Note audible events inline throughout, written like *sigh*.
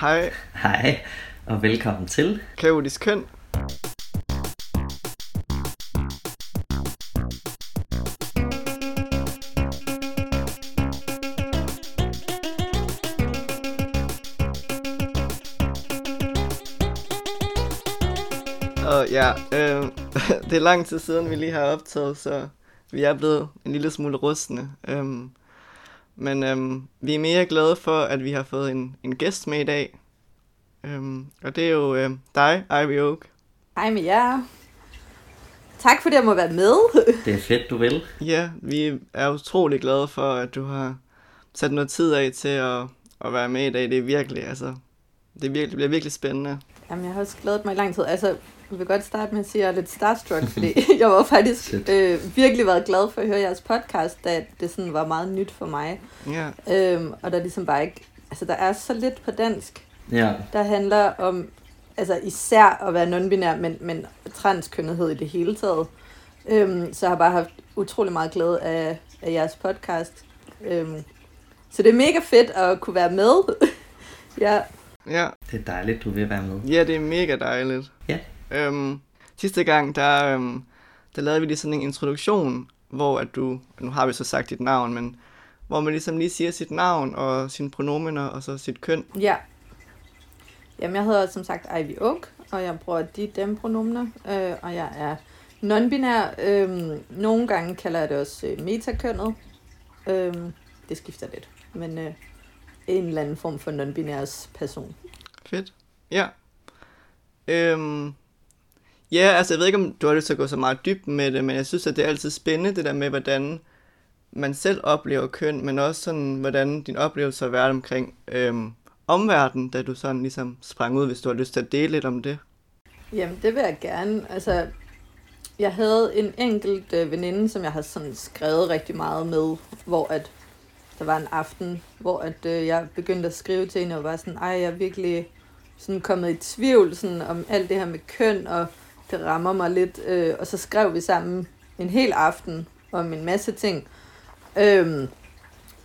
Hej, Hej, og velkommen til. kaotisk køn. Og ja, øh, *laughs* det er lang tid siden, vi lige har optaget, så vi er blevet en lille smule rustne. Øhm, men øhm, vi er mere glade for, at vi har fået en, en gæst med i dag. Øhm, og det er jo øh, dig, Ivy Oak. Hej med jer. Tak fordi jeg må være med. *laughs* Det er fedt, du vil. Ja, vi er utrolig glade for, at du har sat noget tid af til at, at være med i dag. Det er virkelig, altså, det, er virkelig, det bliver virkelig spændende. Jamen, jeg har også glædet mig i lang tid. Altså, jeg vil godt starte med at sige, at jeg er lidt starstruck, fordi *laughs* jeg var faktisk Shit. øh, virkelig været glad for at høre jeres podcast, da det sådan var meget nyt for mig. Ja, Øhm, og der er ligesom bare ikke... Altså, der er så lidt på dansk, Ja, der handler om altså især at være non-binær, men, men transkønnethed i det hele taget. Øhm, så jeg har bare haft utrolig meget glæde af, af jeres podcast. Øhm, så det er mega fedt at kunne være med. *laughs* ja, ja, det er dejligt, du vil være med. ja, det er mega dejligt. Ja. Øhm, sidste gang, der, øhm, der lavede vi lige sådan en introduktion, hvor at du, nu har vi så sagt dit navn, men hvor man ligesom lige siger sit navn og sine pronomener og så sit køn. Ja. Jamen, jeg hedder som sagt Ivy Oak, og jeg bruger de dem pronomner, øh, og jeg er non-binær. Øh, nogle gange kalder jeg det også øh, metakønnet. Øh, det skifter lidt, men øh, en eller anden form for non-binærs person. Fedt. Ja. Øhm, ja, altså jeg ved ikke, om du har lyst til at gå så meget dybt med det, men jeg synes, at det er altid spændende, det der med, hvordan man selv oplever køn, men også sådan, hvordan din oplevelse har været omkring øhm, omverdenen, da du sådan ligesom sprang ud, hvis du har lyst til at dele lidt om det. Jamen, det vil jeg gerne. Altså, jeg havde en enkelt øh, veninde, som jeg har sådan skrevet rigtig meget med, hvor at der var en aften, hvor at øh, jeg begyndte at skrive til hende, og var sådan, ej, jeg er virkelig sådan kommet i tvivl sådan, om alt det her med køn, og det rammer mig lidt. Øh, og så skrev vi sammen en hel aften om en masse ting. Øhm,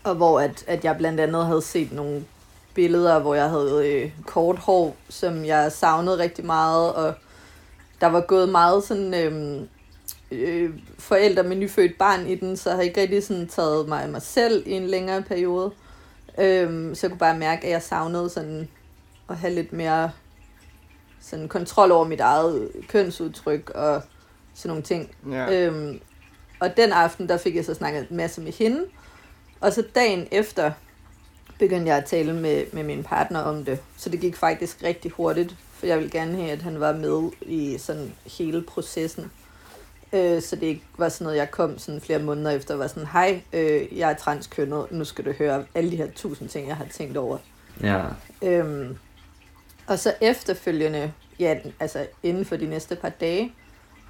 og hvor at, at jeg blandt andet havde set nogle billeder, hvor jeg havde øh, kort hår, som jeg savnede rigtig meget, og der var gået meget sådan øh, øh, forældre med nyfødt barn i den, så jeg har ikke rigtig sådan taget mig af mig selv i en længere periode. Øh, så jeg kunne bare mærke, at jeg savnede sådan at have lidt mere sådan kontrol over mit eget kønsudtryk og sådan nogle ting. Ja. Øhm, og den aften, der fik jeg så snakket en masse med hende. Og så dagen efter begyndte jeg at tale med, med min partner om det. Så det gik faktisk rigtig hurtigt, for jeg ville gerne have, at han var med i sådan hele processen. Øh, så det ikke var sådan noget, jeg kom sådan flere måneder efter og var sådan, hej, øh, jeg er transkønnet, nu skal du høre alle de her tusind ting, jeg har tænkt over. Ja, Øhm, og så efterfølgende, ja, altså inden for de næste par dage,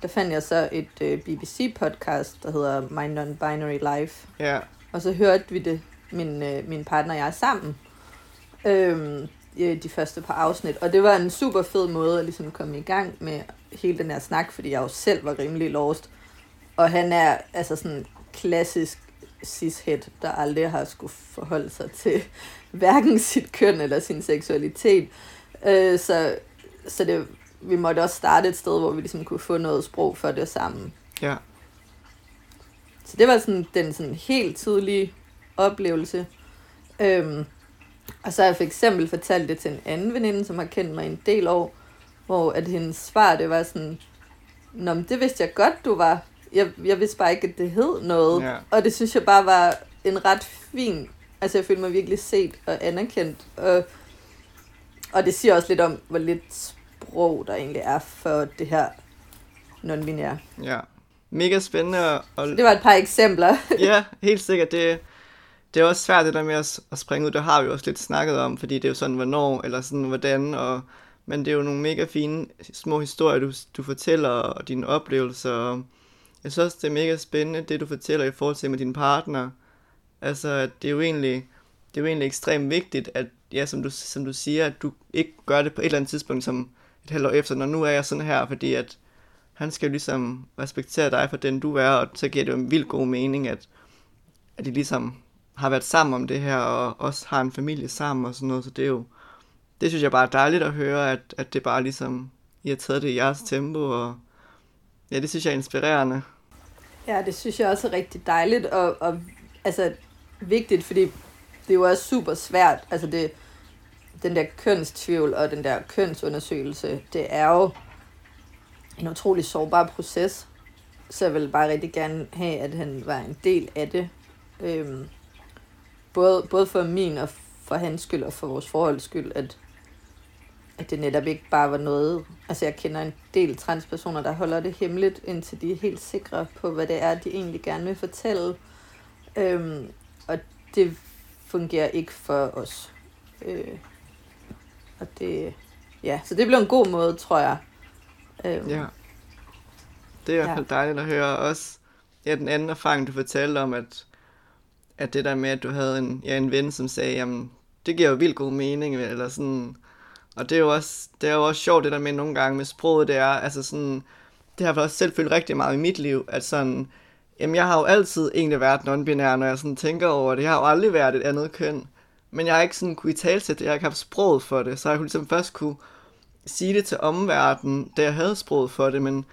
der fandt jeg så et øh, BBC-podcast, der hedder My Non-Binary Life. Ja, Og så hørte vi det, min, øh, min partner og jeg sammen, øhm, de første par afsnit. Og det var en super fed måde at ligesom komme i gang med hele den her snak, fordi jeg jo selv var rimelig lost. Og han er altså sådan klassisk cishet, der aldrig har skulle forholde sig til hverken sit køn eller sin seksualitet. Øh, så så det, vi måtte også starte et sted, hvor vi ligesom kunne få noget sprog for det sammen. ja, Så det var sådan den sådan helt tydelige oplevelse. Øhm, og så har jeg for eksempel fortalt det til en anden veninde, som har kendt mig en del år, hvor at hendes svar, det var sådan, Nå, men det vidste jeg godt, du var. Jeg, jeg vidste bare ikke, at det hed noget. Ja. Og det synes jeg bare var en ret fin... Altså, jeg følte mig virkelig set og anerkendt. Og, og det siger også lidt om, hvor lidt sprog der egentlig er for det her non-binære. ja. Mega spændende, og, og Det var et par eksempler. ja, helt sikkert. Det, det er også svært det der med at, at springe ud. Det har vi også lidt snakket om, fordi det er jo sådan, hvornår, eller sådan, hvordan. Og, men det er jo nogle mega fine små historier, du, du fortæller, og dine oplevelser. Og jeg synes også, det er mega spændende, det du fortæller i forhold til med din partner. Altså, at det er jo egentlig, det er jo egentlig ekstremt vigtigt, at, ja, som du, som du siger, at du ikke gør det på et eller andet tidspunkt, som et halvt år efter, når nu er jeg sådan her, fordi at han skal jo ligesom respektere dig for den du er, og så giver det jo en vild god mening, at, at de ligesom har været sammen om det her, og også har en familie sammen og sådan noget, så det er jo, det synes jeg bare er dejligt at høre, at, at det bare ligesom, I har taget det i jeres tempo, og ja, det synes jeg er inspirerende. Ja, det synes jeg også er rigtig dejligt, og, og altså vigtigt, fordi det er jo også super svært, altså det, den der kønstvivl og den der kønsundersøgelse, det er jo en utrolig sårbar proces, så jeg ville bare rigtig gerne have, at han var en del af det. Øhm, både, både for min og for hans skyld og for vores forholds skyld, at, at det netop ikke bare var noget... Altså jeg kender en del transpersoner, der holder det hemmeligt, indtil de er helt sikre på, hvad det er, de egentlig gerne vil fortælle. Øhm, og det fungerer ikke for os. Øh, og det... Ja, så det blev en god måde, tror jeg. Øhm, ja. Det er i hvert fald dejligt at høre også. Ja, den anden erfaring, du fortalte om, at, at det der med, at du havde en, ja, en ven, som sagde, jamen, det giver jo vildt god mening, eller sådan, og det er jo også, det er jo også sjovt det der med nogle gange med sproget, det er, altså sådan, det har jeg også selv følt rigtig meget i mit liv, at sådan, jamen jeg har jo altid egentlig været non-binær, når jeg sådan tænker over det, jeg har jo aldrig været et andet køn, men jeg har ikke sådan kunne i talsætte det, jeg har ikke haft sproget for det, så jeg kunne ligesom først kunne sige det til omverdenen, da jeg havde sproget for det, men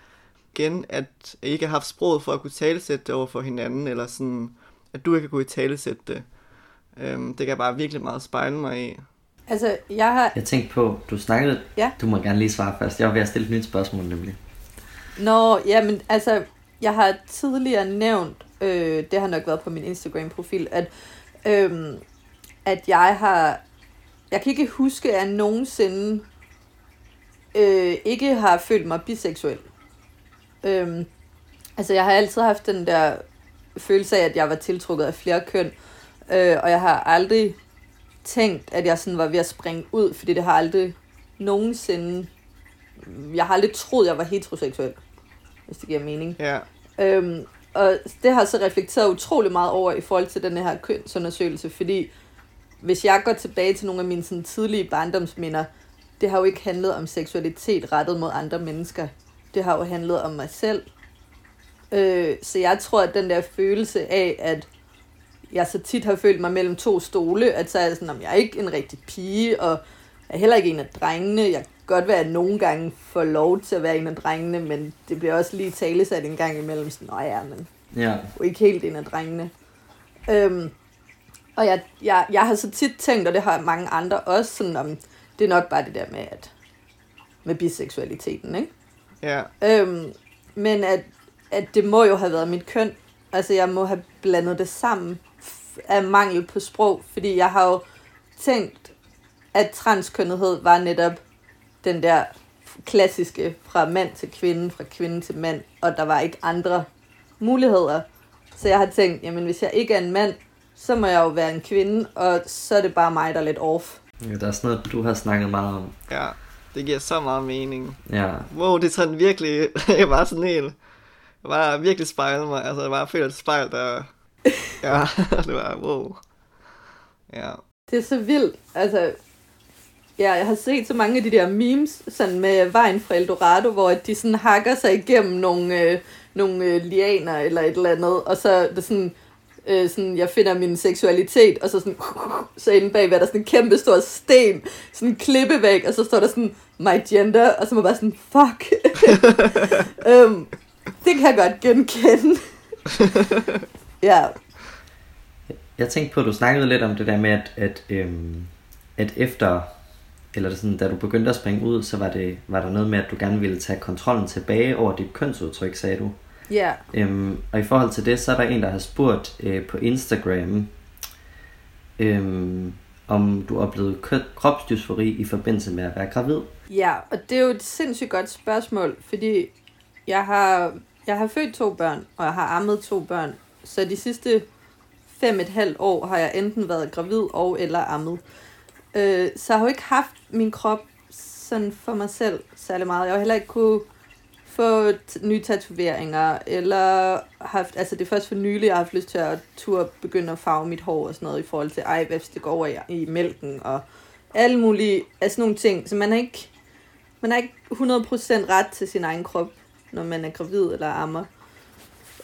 igen, at jeg ikke har haft sproget for at kunne talesætte det over for hinanden, eller sådan, at du ikke har kunne talesætte det. Øhm, det kan jeg bare virkelig meget spejle mig i. Altså, jeg har... Jeg tænkte på, du snakkede... Ja. Du må gerne lige svare først. Jeg var ved at stille et nyt spørgsmål, nemlig. Nå, ja, men altså, jeg har tidligere nævnt, øh, det har nok været på min Instagram-profil, at, øh, at jeg har... Jeg kan ikke huske, at jeg nogensinde øh, ikke har følt mig biseksuel. Øh, altså, jeg har altid haft den der følelse af, at jeg var tiltrukket af flere køn, øh, og jeg har aldrig tænkt, at jeg sådan var ved at springe ud, fordi det har aldrig nogensinde... Jeg har aldrig troet, jeg var heteroseksuel, hvis det giver mening. Ja. Øhm, og det har så reflekteret utrolig meget over i forhold til den her kønsundersøgelse, fordi hvis jeg går tilbage til nogle af mine sådan, tidlige barndomsminder, det har jo ikke handlet om seksualitet rettet mod andre mennesker. Det har jo handlet om mig selv. Øh, så jeg tror, at den der følelse af, at jeg så tit har følt mig mellem to stole, at så er jeg sådan, om jeg er ikke en rigtig pige, og jeg er heller ikke en af drengene. Jeg godt være, at nogle gange får lov til at være en af drengene, men det bliver også lige talesat en gang imellem, sådan, nå ja, men ja. er ikke helt en af drengene. Øhm, og jeg, jeg, jeg har så tit tænkt, og det har mange andre også, sådan om, det er nok bare det der med, at med biseksualiteten, ikke? Ja. Øhm, men at, at det må jo have været mit køn. Altså, jeg må have blandet det sammen af mangel på sprog, fordi jeg har jo tænkt, at transkønnethed var netop den der klassiske fra mand til kvinde, fra kvinde til mand, og der var ikke andre muligheder. Så jeg har tænkt, jamen hvis jeg ikke er en mand, så må jeg jo være en kvinde, og så er det bare mig, der er lidt off. Ja, der er sådan noget, du har snakket meget om. Ja, det giver så meget mening. Ja. Wow, det er sådan virkelig, *laughs* jeg var sådan helt, jeg var virkelig spejlet mig, altså jeg var følt et spejl, der, *laughs* ja, *laughs* det var, wow. Ja. Det er så vildt, altså, ja, jeg har set så mange af de der memes, sådan med vejen fra Eldorado, hvor de sådan hakker sig igennem nogle, øh, nogle øh, lianer eller et eller andet, og så er det sådan, øh, sådan, jeg finder min seksualitet, og så sådan, *laughs* så inde bagved er der sådan en kæmpe stor sten, sådan en klippevæg, og så står der sådan, my gender, og så må bare sådan, fuck. um, *laughs* det kan jeg godt genkende. *laughs* ja. Jeg tænkte på, at du snakkede lidt om det der med, at, at, øhm, at efter, eller sådan, da du begyndte at springe ud, så var, det, var der noget med, at du gerne ville tage kontrollen tilbage over dit kønsudtryk, sagde du. Ja. Øhm, og i forhold til det, så er der en, der har spurgt øh, på Instagram, øhm, om du oplevede kropsdysfori i forbindelse med at være gravid. Ja, og det er jo et sindssygt godt spørgsmål, fordi jeg har, jeg har født to børn, og jeg har ammet to børn. Så de sidste fem et halvt år har jeg enten været gravid og eller ammet. Øh, så jeg har jo ikke haft min krop sådan for mig selv særlig meget. Jeg har heller ikke kunne få nye tatoveringer, eller haft, altså det er først for nylig, jeg har haft lyst til at turde begynde at farve mit hår og sådan noget i forhold til, ej, hvad det går over i, i mælken, og alle mulige, altså nogle ting, så man er ikke, man er ikke 100% ret til sin egen krop, når man er gravid eller ammer.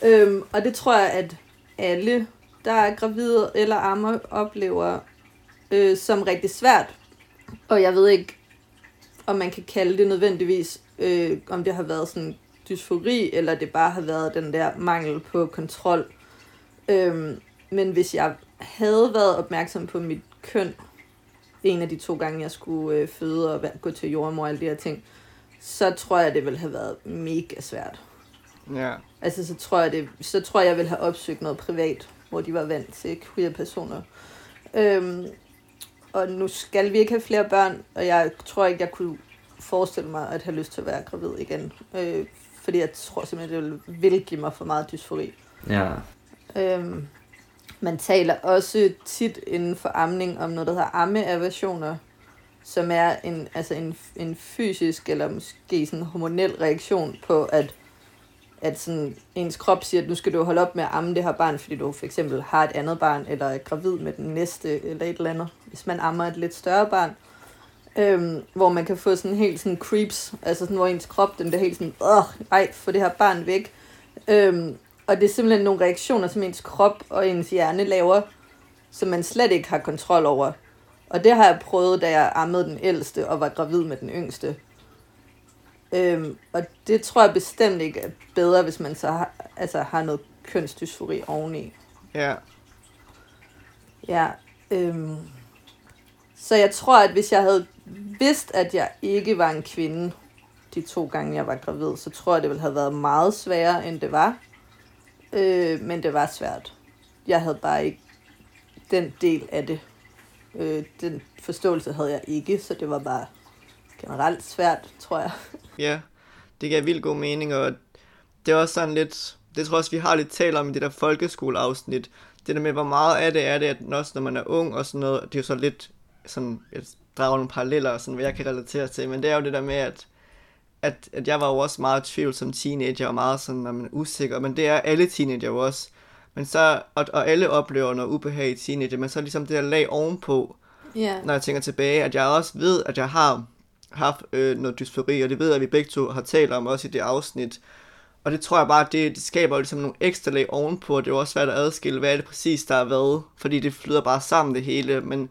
Øhm, og det tror jeg, at alle, der er gravide eller ammer, oplever øh, som rigtig svært. Og jeg ved ikke, om man kan kalde det nødvendigvis, øh, om det har været sådan dysfori, eller det bare har været den der mangel på kontrol. Øhm, men hvis jeg havde været opmærksom på mit køn, en af de to gange, jeg skulle øh, føde og gå til jordmor og alle de her ting, så tror jeg, det ville have været mega svært. Ja. Altså, så tror jeg, det, så tror jeg, jeg ville have opsøgt noget privat, hvor de var vant til queer personer. Øhm, og nu skal vi ikke have flere børn, og jeg tror ikke, jeg kunne forestille mig at have lyst til at være gravid igen. Øh, fordi jeg tror simpelthen, det vil give mig for meget dysfori. Ja. Øhm, man taler også tit inden for amning om noget, der hedder ammeaversioner, som er en, altså en, en fysisk eller måske sådan hormonel reaktion på, at, at sådan ens krop siger, at nu skal du holde op med at amme det her barn, fordi du for eksempel har et andet barn, eller er gravid med den næste, eller et eller andet. Hvis man ammer et lidt større barn, øhm, hvor man kan få sådan helt sådan creeps, altså sådan, hvor ens krop, den bliver helt sådan, åh, ej, få det her barn væk. Øhm, og det er simpelthen nogle reaktioner, som ens krop og ens hjerne laver, som man slet ikke har kontrol over. Og det har jeg prøvet, da jeg ammede den ældste og var gravid med den yngste. Øhm, og det tror jeg bestemt ikke er bedre, hvis man så har, altså har noget kønsdysfori oveni. Ja. Ja. Øhm, så jeg tror, at hvis jeg havde vidst, at jeg ikke var en kvinde de to gange, jeg var gravid, så tror jeg, det ville have været meget sværere, end det var. Øh, men det var svært. Jeg havde bare ikke den del af det. Øh, den forståelse havde jeg ikke, så det var bare generelt svært, tror jeg. Ja, det giver vildt god mening, og det er også sådan lidt, det tror jeg også, vi har lidt talt om i det der folkeskoleafsnit, det der med, hvor meget af det er det, at også når man er ung og sådan noget, det er jo så lidt sådan, jeg drager nogle paralleller, sådan, hvad jeg kan relatere til, men det er jo det der med, at, at, at jeg var jo også meget tvivl som teenager, og meget sådan, når man er usikker, men det er alle teenager jo også. Men så, og, og alle oplever noget ubehag i teenager, men så ligesom det der lag ovenpå, Ja. når jeg tænker tilbage, at jeg også ved, at jeg har haft øh, noget dysfori, og det ved jeg, at vi begge to har talt om også i det afsnit. Og det tror jeg bare, det, det skaber ligesom nogle ekstra lag ovenpå, og det er jo også svært at adskille, hvad er det præcis, der er hvad, fordi det flyder bare sammen det hele, men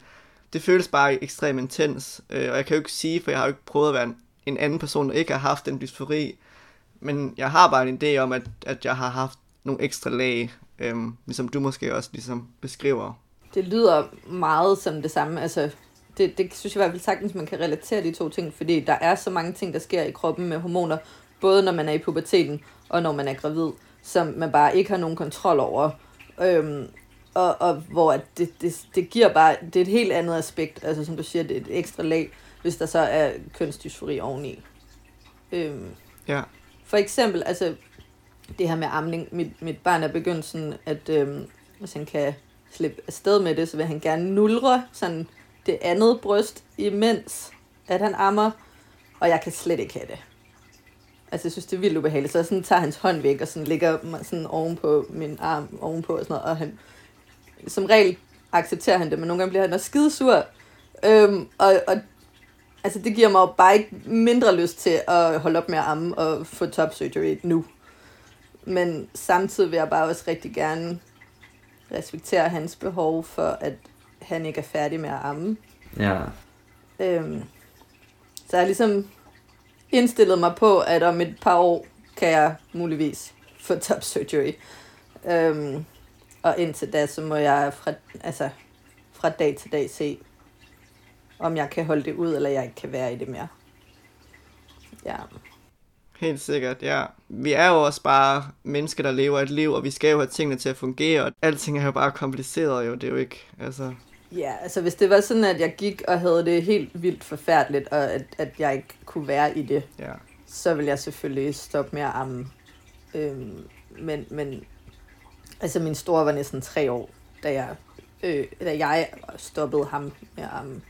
det føles bare ekstremt intens, øh, og jeg kan jo ikke sige, for jeg har jo ikke prøvet at være en, en anden person, der ikke har haft den dysfori, men jeg har bare en idé om, at, at jeg har haft nogle ekstra lag, øh, ligesom du måske også ligesom beskriver. Det lyder meget som det samme. Altså, det, det synes jeg i hvert fald sagtens, man kan relatere de to ting, fordi der er så mange ting, der sker i kroppen med hormoner, både når man er i puberteten og når man er gravid, som man bare ikke har nogen kontrol over. Øhm, og, og hvor det, det, det giver bare, det er et helt andet aspekt, altså som du siger, det er et ekstra lag, hvis der så er kønsdysfori oveni. Øhm, Ja, for eksempel, altså det her med amning, mit, mit barn er begyndt sådan, at øhm, hvis han kan slippe afsted med det, så vil han gerne nulre sådan det andet bryst, imens at han ammer, og jeg kan slet ikke have det. Altså, jeg synes, det er vildt ubehageligt. Så jeg sådan tager hans hånd væk, og sådan ligger mig sådan ovenpå min arm, ovenpå og sådan noget, og han, som regel accepterer han det, men nogle gange bliver han også skidesur. Øhm, og, og altså, det giver mig jo bare ikke mindre lyst til at holde op med at amme og få top surgery nu. Men samtidig vil jeg bare også rigtig gerne respektere hans behov for, at han ikke er færdig med at amme. Ja. Øhm, så jeg har ligesom indstillet mig på, at om et par år kan jeg muligvis få *laughs* top surgery. Øhm, og indtil da, så må jeg fra, altså, fra dag til dag se, om jeg kan holde det ud, eller jeg ikke kan være i det mere. Ja. Helt sikkert, ja. Vi er jo også bare mennesker, der lever et liv, og vi skal jo have tingene til at fungere, og alting er jo bare kompliceret jo, det er jo ikke, altså... Ja, altså hvis det var sådan, at jeg gik og havde det helt vildt forfærdeligt, og at, at jeg ikke kunne være i det, Ja, så vil jeg selvfølgelig stoppe med at amme. Øhm, men, men altså min store var næsten tre år, da jeg, øh, da jeg stoppede ham med at amme.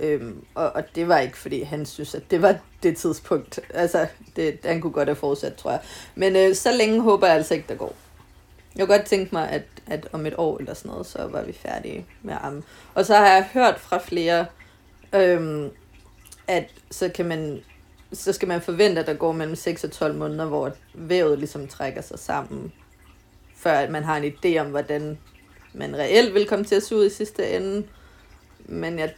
Øhm, og, og det var ikke, fordi han synes, at det var det tidspunkt. Altså, det, han kunne godt have fortsat, tror jeg. Men øh, så længe håber jeg altså ikke, der går. Jeg kunne godt tænke mig, at, at om et år eller sådan noget, så var vi færdige med at amme. Og så har jeg hørt fra flere, øhm, at så kan man så skal man forvente, at der går mellem 6 og 12 måneder, hvor vævet ligesom trækker sig sammen, før at man har en idé om, hvordan man reelt vil komme til at se ud i sidste ende. Men jeg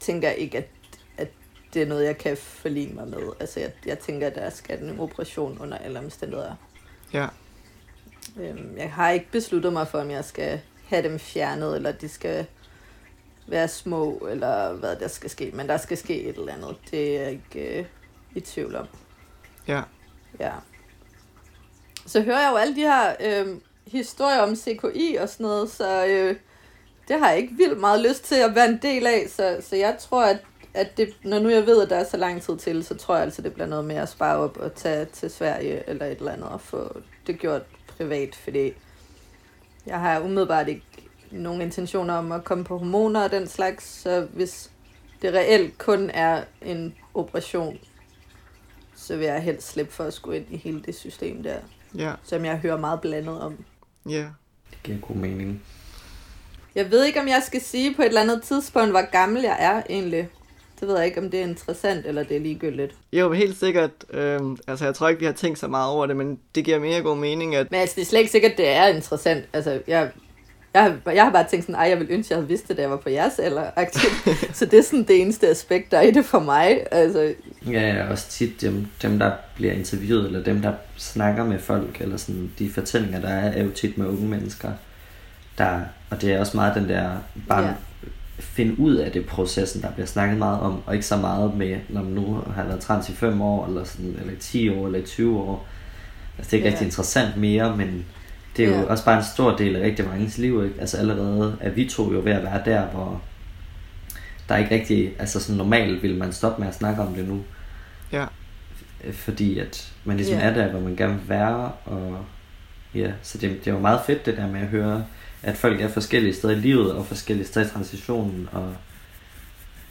tænker ikke, at, at det er noget, jeg kan forlige mig med. Altså, jeg, jeg tænker, at der skal en operation under alle omstændigheder. Ja. Øhm, jeg har ikke besluttet mig for, om jeg skal have dem fjernet, eller de skal være små, eller hvad der skal ske. Men der skal ske et eller andet. Det er jeg ikke øh, i tvivl om. Ja. Ja. Så hører jeg jo alle de her øh, historier om CKI og sådan noget, så øh, det har jeg ikke vildt meget lyst til at være en del af. Så, så jeg tror, at, at det, når nu jeg ved, at der er så lang tid til, så tror jeg altså, det bliver noget med at spare op og tage til Sverige eller et eller andet og få det gjort privat, fordi jeg har umiddelbart ikke nogen intentioner om at komme på hormoner og den slags, så hvis det reelt kun er en operation, så vil jeg helst slippe for at skulle ind i hele det system der, Ja. som jeg hører meget blandet om. Ja. Det giver god mening. Jeg ved ikke, om jeg skal sige på et eller andet tidspunkt, hvor gammel jeg er egentlig. Det ved jeg ikke, om det er interessant, eller det er ligegyldigt. Jo, helt sikkert. Øhm, altså, jeg tror ikke, vi har tænkt så meget over det, men det giver mere god mening, at... Men altså, det er slet ikke sikkert, det er interessant. Altså, jeg, jeg, har, jeg har bare tænkt sådan, ej, jeg vil ønske, jeg havde vidst det, da jeg var på jeres alder. -agtigt." *laughs* *laughs* så det er sådan det eneste aspekt, der er i det for mig. Altså, Ja, ja, også tit dem, dem, der bliver interviewet, eller dem, der snakker med folk, eller sådan, de fortællinger, der er, er jo tit med unge mennesker. Der, og det er også meget den der, bare Ja. Finde ud af det processen, der bliver snakket meget om, og ikke så meget med, når man nu har været trans i 5 år, eller, sådan, eller i 10 år, eller i 20 år. Altså det er ikke Ja. rigtig interessant mere, men det er jo Ja. ja. også bare en stor del af rigtig manges liv, ikke? Altså allerede er vi to jo ved at være der, hvor der er ikke rigtig, altså sådan normalt vil man stoppe med at snakke om det nu. Ja. Øh, fordi at man ligesom Ja. er der, hvor man gerne vil være, og ja, så det, det er jo meget fedt det der med at høre, at folk er forskellige steder i livet, og forskellige steder i transitionen, og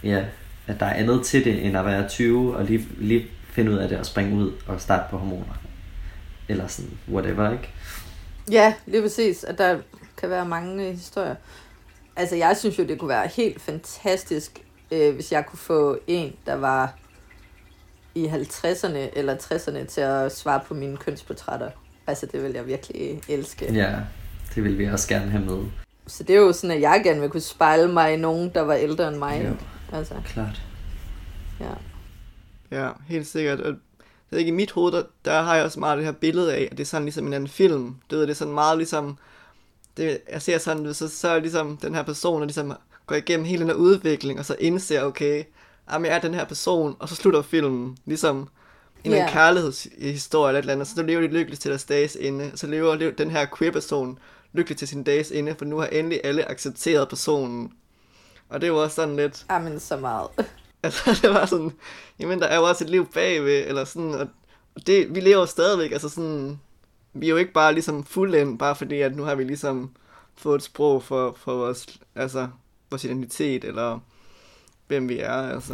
ja, at der er andet til det, end at være 20, og lige, lige finde ud af det, og springe ud og starte på hormoner. Eller sådan, whatever, ikke? ja, lige præcis. At der kan være mange øh, historier. Altså, jeg synes jo, det kunne være helt fantastisk, øh, hvis jeg kunne få en, der var i 50'erne eller 60'erne til at svare på mine kønsportrætter. Altså, det vil jeg virkelig elske. Ja, det vil vi også gerne have med. Så det er jo sådan, at jeg gerne vil kunne spejle mig i nogen, der var ældre end mig. Jo, Altså, klart. ja. Ja, helt sikkert. Og det er ikke i mit hoved, der, der har jeg også meget det her billede af, at det er sådan ligesom en anden film. Du ved, det er sådan meget ligesom, det, jeg ser sådan, så, så er ligesom den her person, der ligesom går igennem hele den her udvikling, og så indser, okay, jamen jeg er den her person, og så slutter filmen, ligesom en yeah. kærlighedshistorie eller et eller andet, så lever de lykkeligt til deres dages ende, så lever den her queer-person lykkeligt til sin dages ende, for nu har endelig alle accepteret personen. Og det var også sådan lidt, Jamen, så meget. *laughs* Altså, det var sådan, jamen, der er jo også et liv bagved, eller sådan, og det, vi lever jo stadigvæk, altså sådan, vi er jo ikke bare ligesom fuldendt, bare fordi, at nu har vi ligesom fået et sprog for, for vores, altså, vores identitet, eller hvem vi er, altså.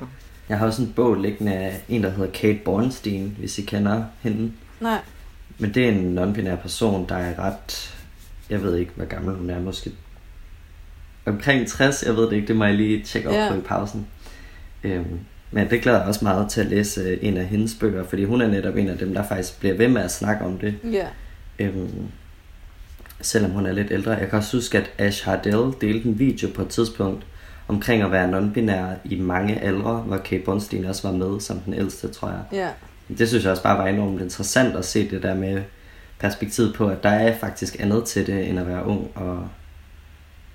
Jeg har også en bog liggende af en, der hedder Kate Bornstein, hvis I kender hende. Nej. Men det er en non-binær person, der er ret... Jeg ved ikke, hvor gammel hun er. Måske omkring 60. Jeg ved det ikke. Det må jeg lige tjekke op Ja. på i pausen. Øhm, men det glæder jeg også meget til at læse øh, en af hendes bøger, fordi hun er netop en af dem, der faktisk bliver ved med at snakke om det. Ja. Øhm, selvom hun er lidt ældre. Jeg kan også huske, at Ash Hardell delte en video på et tidspunkt omkring at være non-binær i mange aldre, hvor Kate Bornstein også var med som den ældste, tror jeg. Ja. Det synes jeg også bare var enormt interessant at se det der med perspektivet på, at der er faktisk andet til det, end at være ung og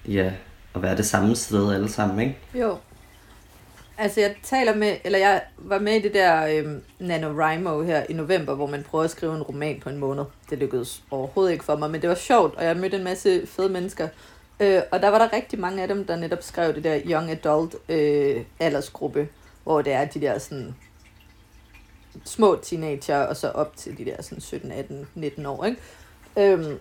ja, at være det samme sted alle sammen, ikke? Jo. Altså, jeg taler med, eller jeg var med i det der øhm, NaNoWriMo her i november, hvor man prøver at skrive en roman på en måned. Det lykkedes overhovedet ikke for mig, men det var sjovt, og jeg mødte en masse fede mennesker. Øh, og der var der rigtig mange af dem, der netop skrev det der young adult øh, aldersgruppe, hvor det er de der sådan små teenager, og så op til de der sådan 17, 18, 19 år, ikke? Øhm,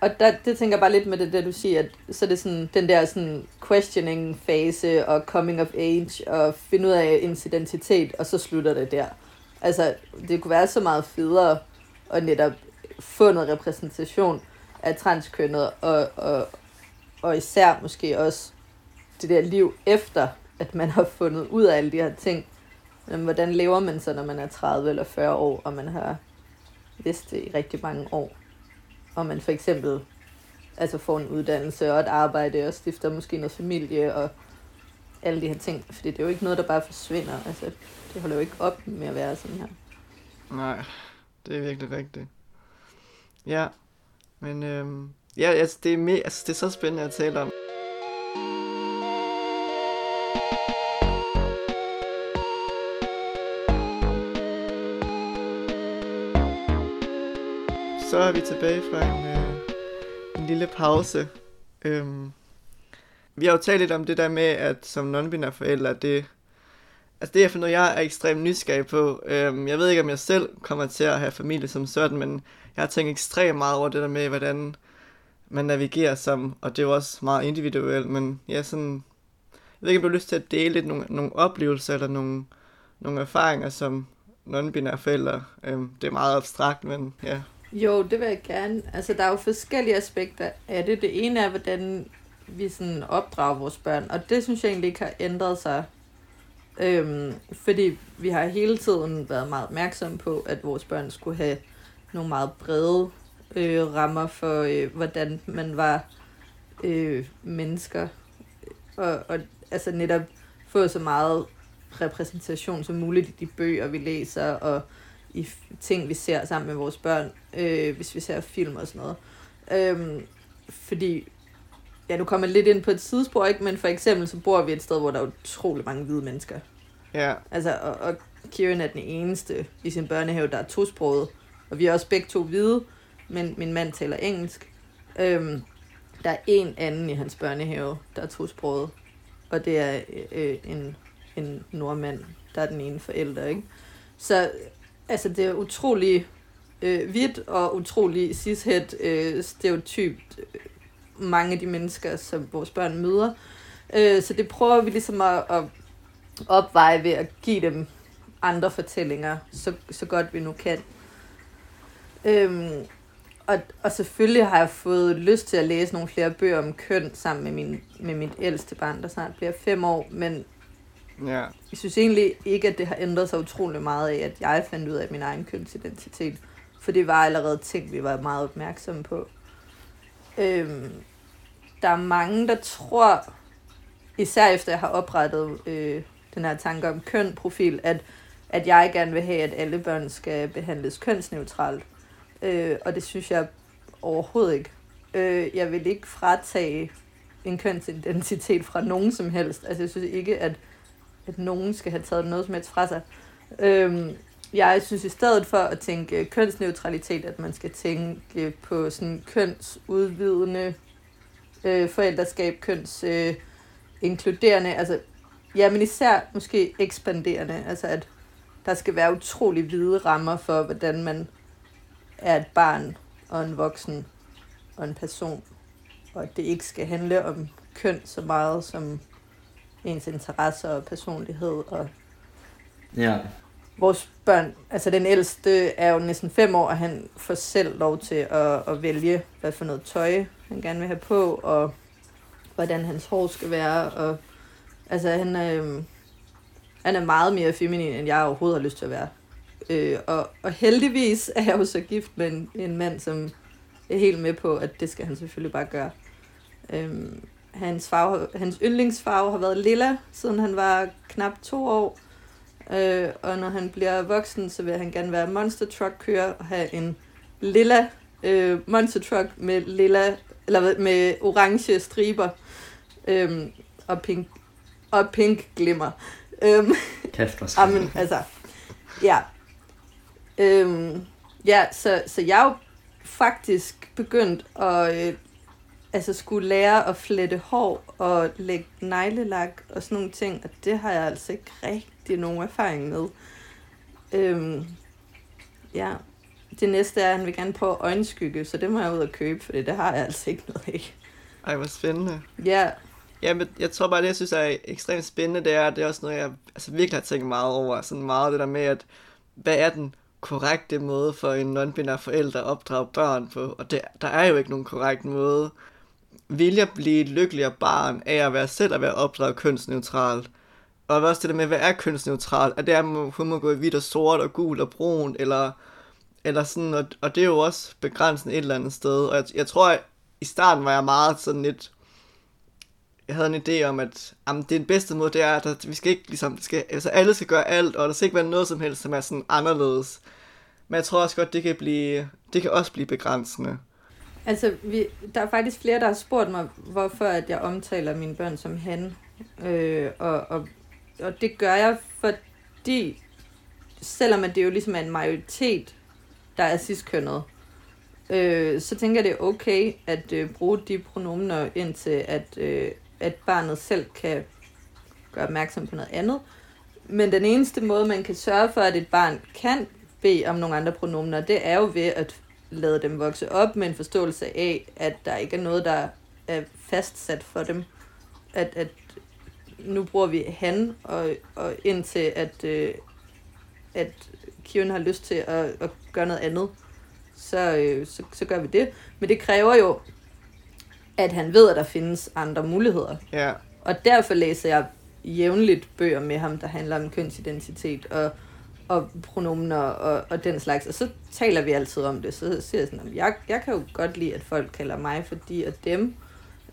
og der, det tænker jeg bare lidt med det, der du siger, at så er det sådan, den der sådan questioning fase og coming of age og finde ud af ens identitet, og så slutter det der. Altså, det kunne være så meget federe at netop få noget repræsentation af transkønnet, og, og, og især måske også det der liv efter, at man har fundet ud af alle de her ting. Men hvordan lever man så, når man er 30 eller 40 år, og man har vidst det i rigtig mange år? Og man for eksempel altså får en uddannelse og et arbejde og stifter måske noget familie og alle de her ting. Fordi det er jo ikke noget, der bare forsvinder. Altså, det holder jo ikke op med at være sådan her. Nej, det er virkelig rigtigt. Ja, men øhm, ja, altså, det, er me- altså, det er så spændende at tale om. Så er vi tilbage fra en, øh, en lille pause. Øhm, vi har jo talt lidt om det der med, at som non-binære forældre, det, altså det er for noget, jeg er ekstremt nysgerrig på. Øhm, jeg ved ikke, om jeg selv kommer til at have familie som sådan, men jeg har tænkt ekstremt meget over det der med, hvordan man navigerer som, og det er jo også meget individuelt, men ja, sådan, jeg ved ikke, om du har lyst til at dele lidt nogle, nogle oplevelser eller nogle, nogle erfaringer som non-binære forældre. Øhm, det er meget abstrakt, men ja. Jo, det vil jeg gerne. Altså, der er jo forskellige aspekter af det. Det ene er, hvordan vi sådan opdrager vores børn, og det synes jeg egentlig ikke har ændret sig. Øhm, fordi vi har hele tiden været meget opmærksomme på, at vores børn skulle have nogle meget brede øh, rammer for, øh, hvordan man var øh, mennesker. Og, og altså netop få så meget repræsentation som muligt i de bøger, vi læser, og i ting, vi ser sammen med vores børn, øh, hvis vi ser film og sådan noget. Øhm, fordi, ja, du kommer lidt ind på et sidespor, ikke? men for eksempel så bor vi et sted, hvor der er utrolig mange hvide mennesker. Ja, Altså, og, og Kieran er den eneste i sin børnehave, der er tosproget. Og vi er også begge to hvide, men min mand taler engelsk. Øhm, der er en anden i hans børnehave, der er tosproget. Og det er øh, en, en nordmand, der er den ene forælder, ikke? Så altså, det er utrolig øh, vidt og utrolig cishet øh, stereotypt øh, mange af de mennesker, som vores børn møder. Øh, så det prøver vi ligesom at, at opveje ved at give dem andre fortællinger, så, så godt vi nu kan. Øhm, og, og selvfølgelig har jeg fået lyst til at læse nogle flere bøger om køn sammen med, min, med mit ældste barn, der snart bliver fem år, men ja, jeg synes egentlig ikke, at det har ændret sig utrolig meget af, at jeg fandt ud af min egen kønsidentitet. For det var allerede ting, vi var meget opmærksomme på. Øhm, der er mange, der tror, især efter jeg har oprettet øh, den her tanke om køn-profil, at, at jeg gerne vil have, at alle børn skal behandles kønsneutralt. Øh, og det synes jeg overhovedet ikke. Øh, jeg vil ikke fratage en kønsidentitet fra nogen som helst. Altså jeg synes ikke, at, at nogen skal have taget noget som helst fra sig. Øhm, jeg synes i stedet for at tænke øh, kønsneutralitet, at man skal tænke på sådan kønsudvidende øh, forældreskab, køns øh, inkluderende, altså ja, men især måske ekspanderende, altså at der skal være utrolig hvide rammer for, hvordan man er et barn og en voksen og en person, og at det ikke skal handle om køn så meget som ens interesser og personlighed og Ja. vores børn, altså den ældste er jo næsten fem år, og han får selv lov til at, at vælge, hvad for noget tøj han gerne vil have på, og hvordan hans hår skal være, og altså han er, øhm, han er meget mere feminin, end jeg overhovedet har lyst til at være. Øh, og, og heldigvis er jeg jo så gift med en, en mand, som er helt med på, at det skal han selvfølgelig bare gøre. Øhm, hans, farve, hans yndlingsfarve har været lilla, siden han var knap to år. Øh, og når han bliver voksen, så vil han gerne være monster truck kører og have en lilla øh, monster truck med lilla eller med orange striber øhm, og pink og pink glimmer. Øhm, Kæft. *laughs* Amen, altså, ja. Øhm, ja, så, så jeg er jo faktisk begyndt at øh, altså skulle lære at flette hår og lægge neglelak og sådan nogle ting, og det har jeg altså ikke rigtig nogen erfaring med. Øhm, ja, det næste er, at han vil gerne prøve øjenskygge, så det må jeg ud og købe, for det har jeg altså ikke noget af. ej, hvor spændende. Ja, Ja, men jeg tror bare, det jeg synes er ekstremt spændende, det er, det er også noget, jeg altså, virkelig har tænkt meget over. Sådan meget det der med, at hvad er den korrekte måde for en non-binær forælder at opdrage børn på? Og det, der er jo ikke nogen korrekt måde. Vil jeg blive et lykkeligere barn af at være selv at være opdraget kønsneutralt? Og også det der med, hvad er kønsneutralt? Er det, at hun må gå i hvidt og sort og gul og brun, eller, eller sådan, og, og det er jo også begrænsende et eller andet sted. Og jeg, jeg tror, at i starten var jeg meget sådan lidt, jeg havde en idé om, at jamen, det er den bedste måde, det er, at vi skal ikke ligesom, det skal, altså alle skal gøre alt, og der skal ikke være noget som helst, som er sådan anderledes. Men jeg tror også godt, det kan blive, det kan også blive begrænsende. Altså, vi, der er faktisk flere, der har spurgt mig, hvorfor at jeg omtaler mine børn som han. Øh, og, og, og det gør jeg, fordi selvom at det jo ligesom er en majoritet, der er sidstkønnet, øh, så tænker jeg, det er okay at øh, bruge de pronomener indtil, at, øh, at barnet selv kan gøre opmærksom på noget andet. Men den eneste måde, man kan sørge for, at et barn kan bede om nogle andre pronomener, det er jo ved at lade dem vokse op med en forståelse af, at der ikke er noget, der er fastsat for dem. At, at nu bruger vi han, og, og indtil at, øh, at Kieran har lyst til at, at gøre noget andet, så, øh, så, så gør vi det. Men det kræver jo, at han ved, at der findes andre muligheder. Ja. Og derfor læser jeg jævnligt bøger med ham, der handler om kønsidentitet og, og pronomen og, og den slags. Og så taler vi altid om det. Så siger jeg sådan, jeg, jeg kan jo godt lide, at folk kalder mig for de og dem.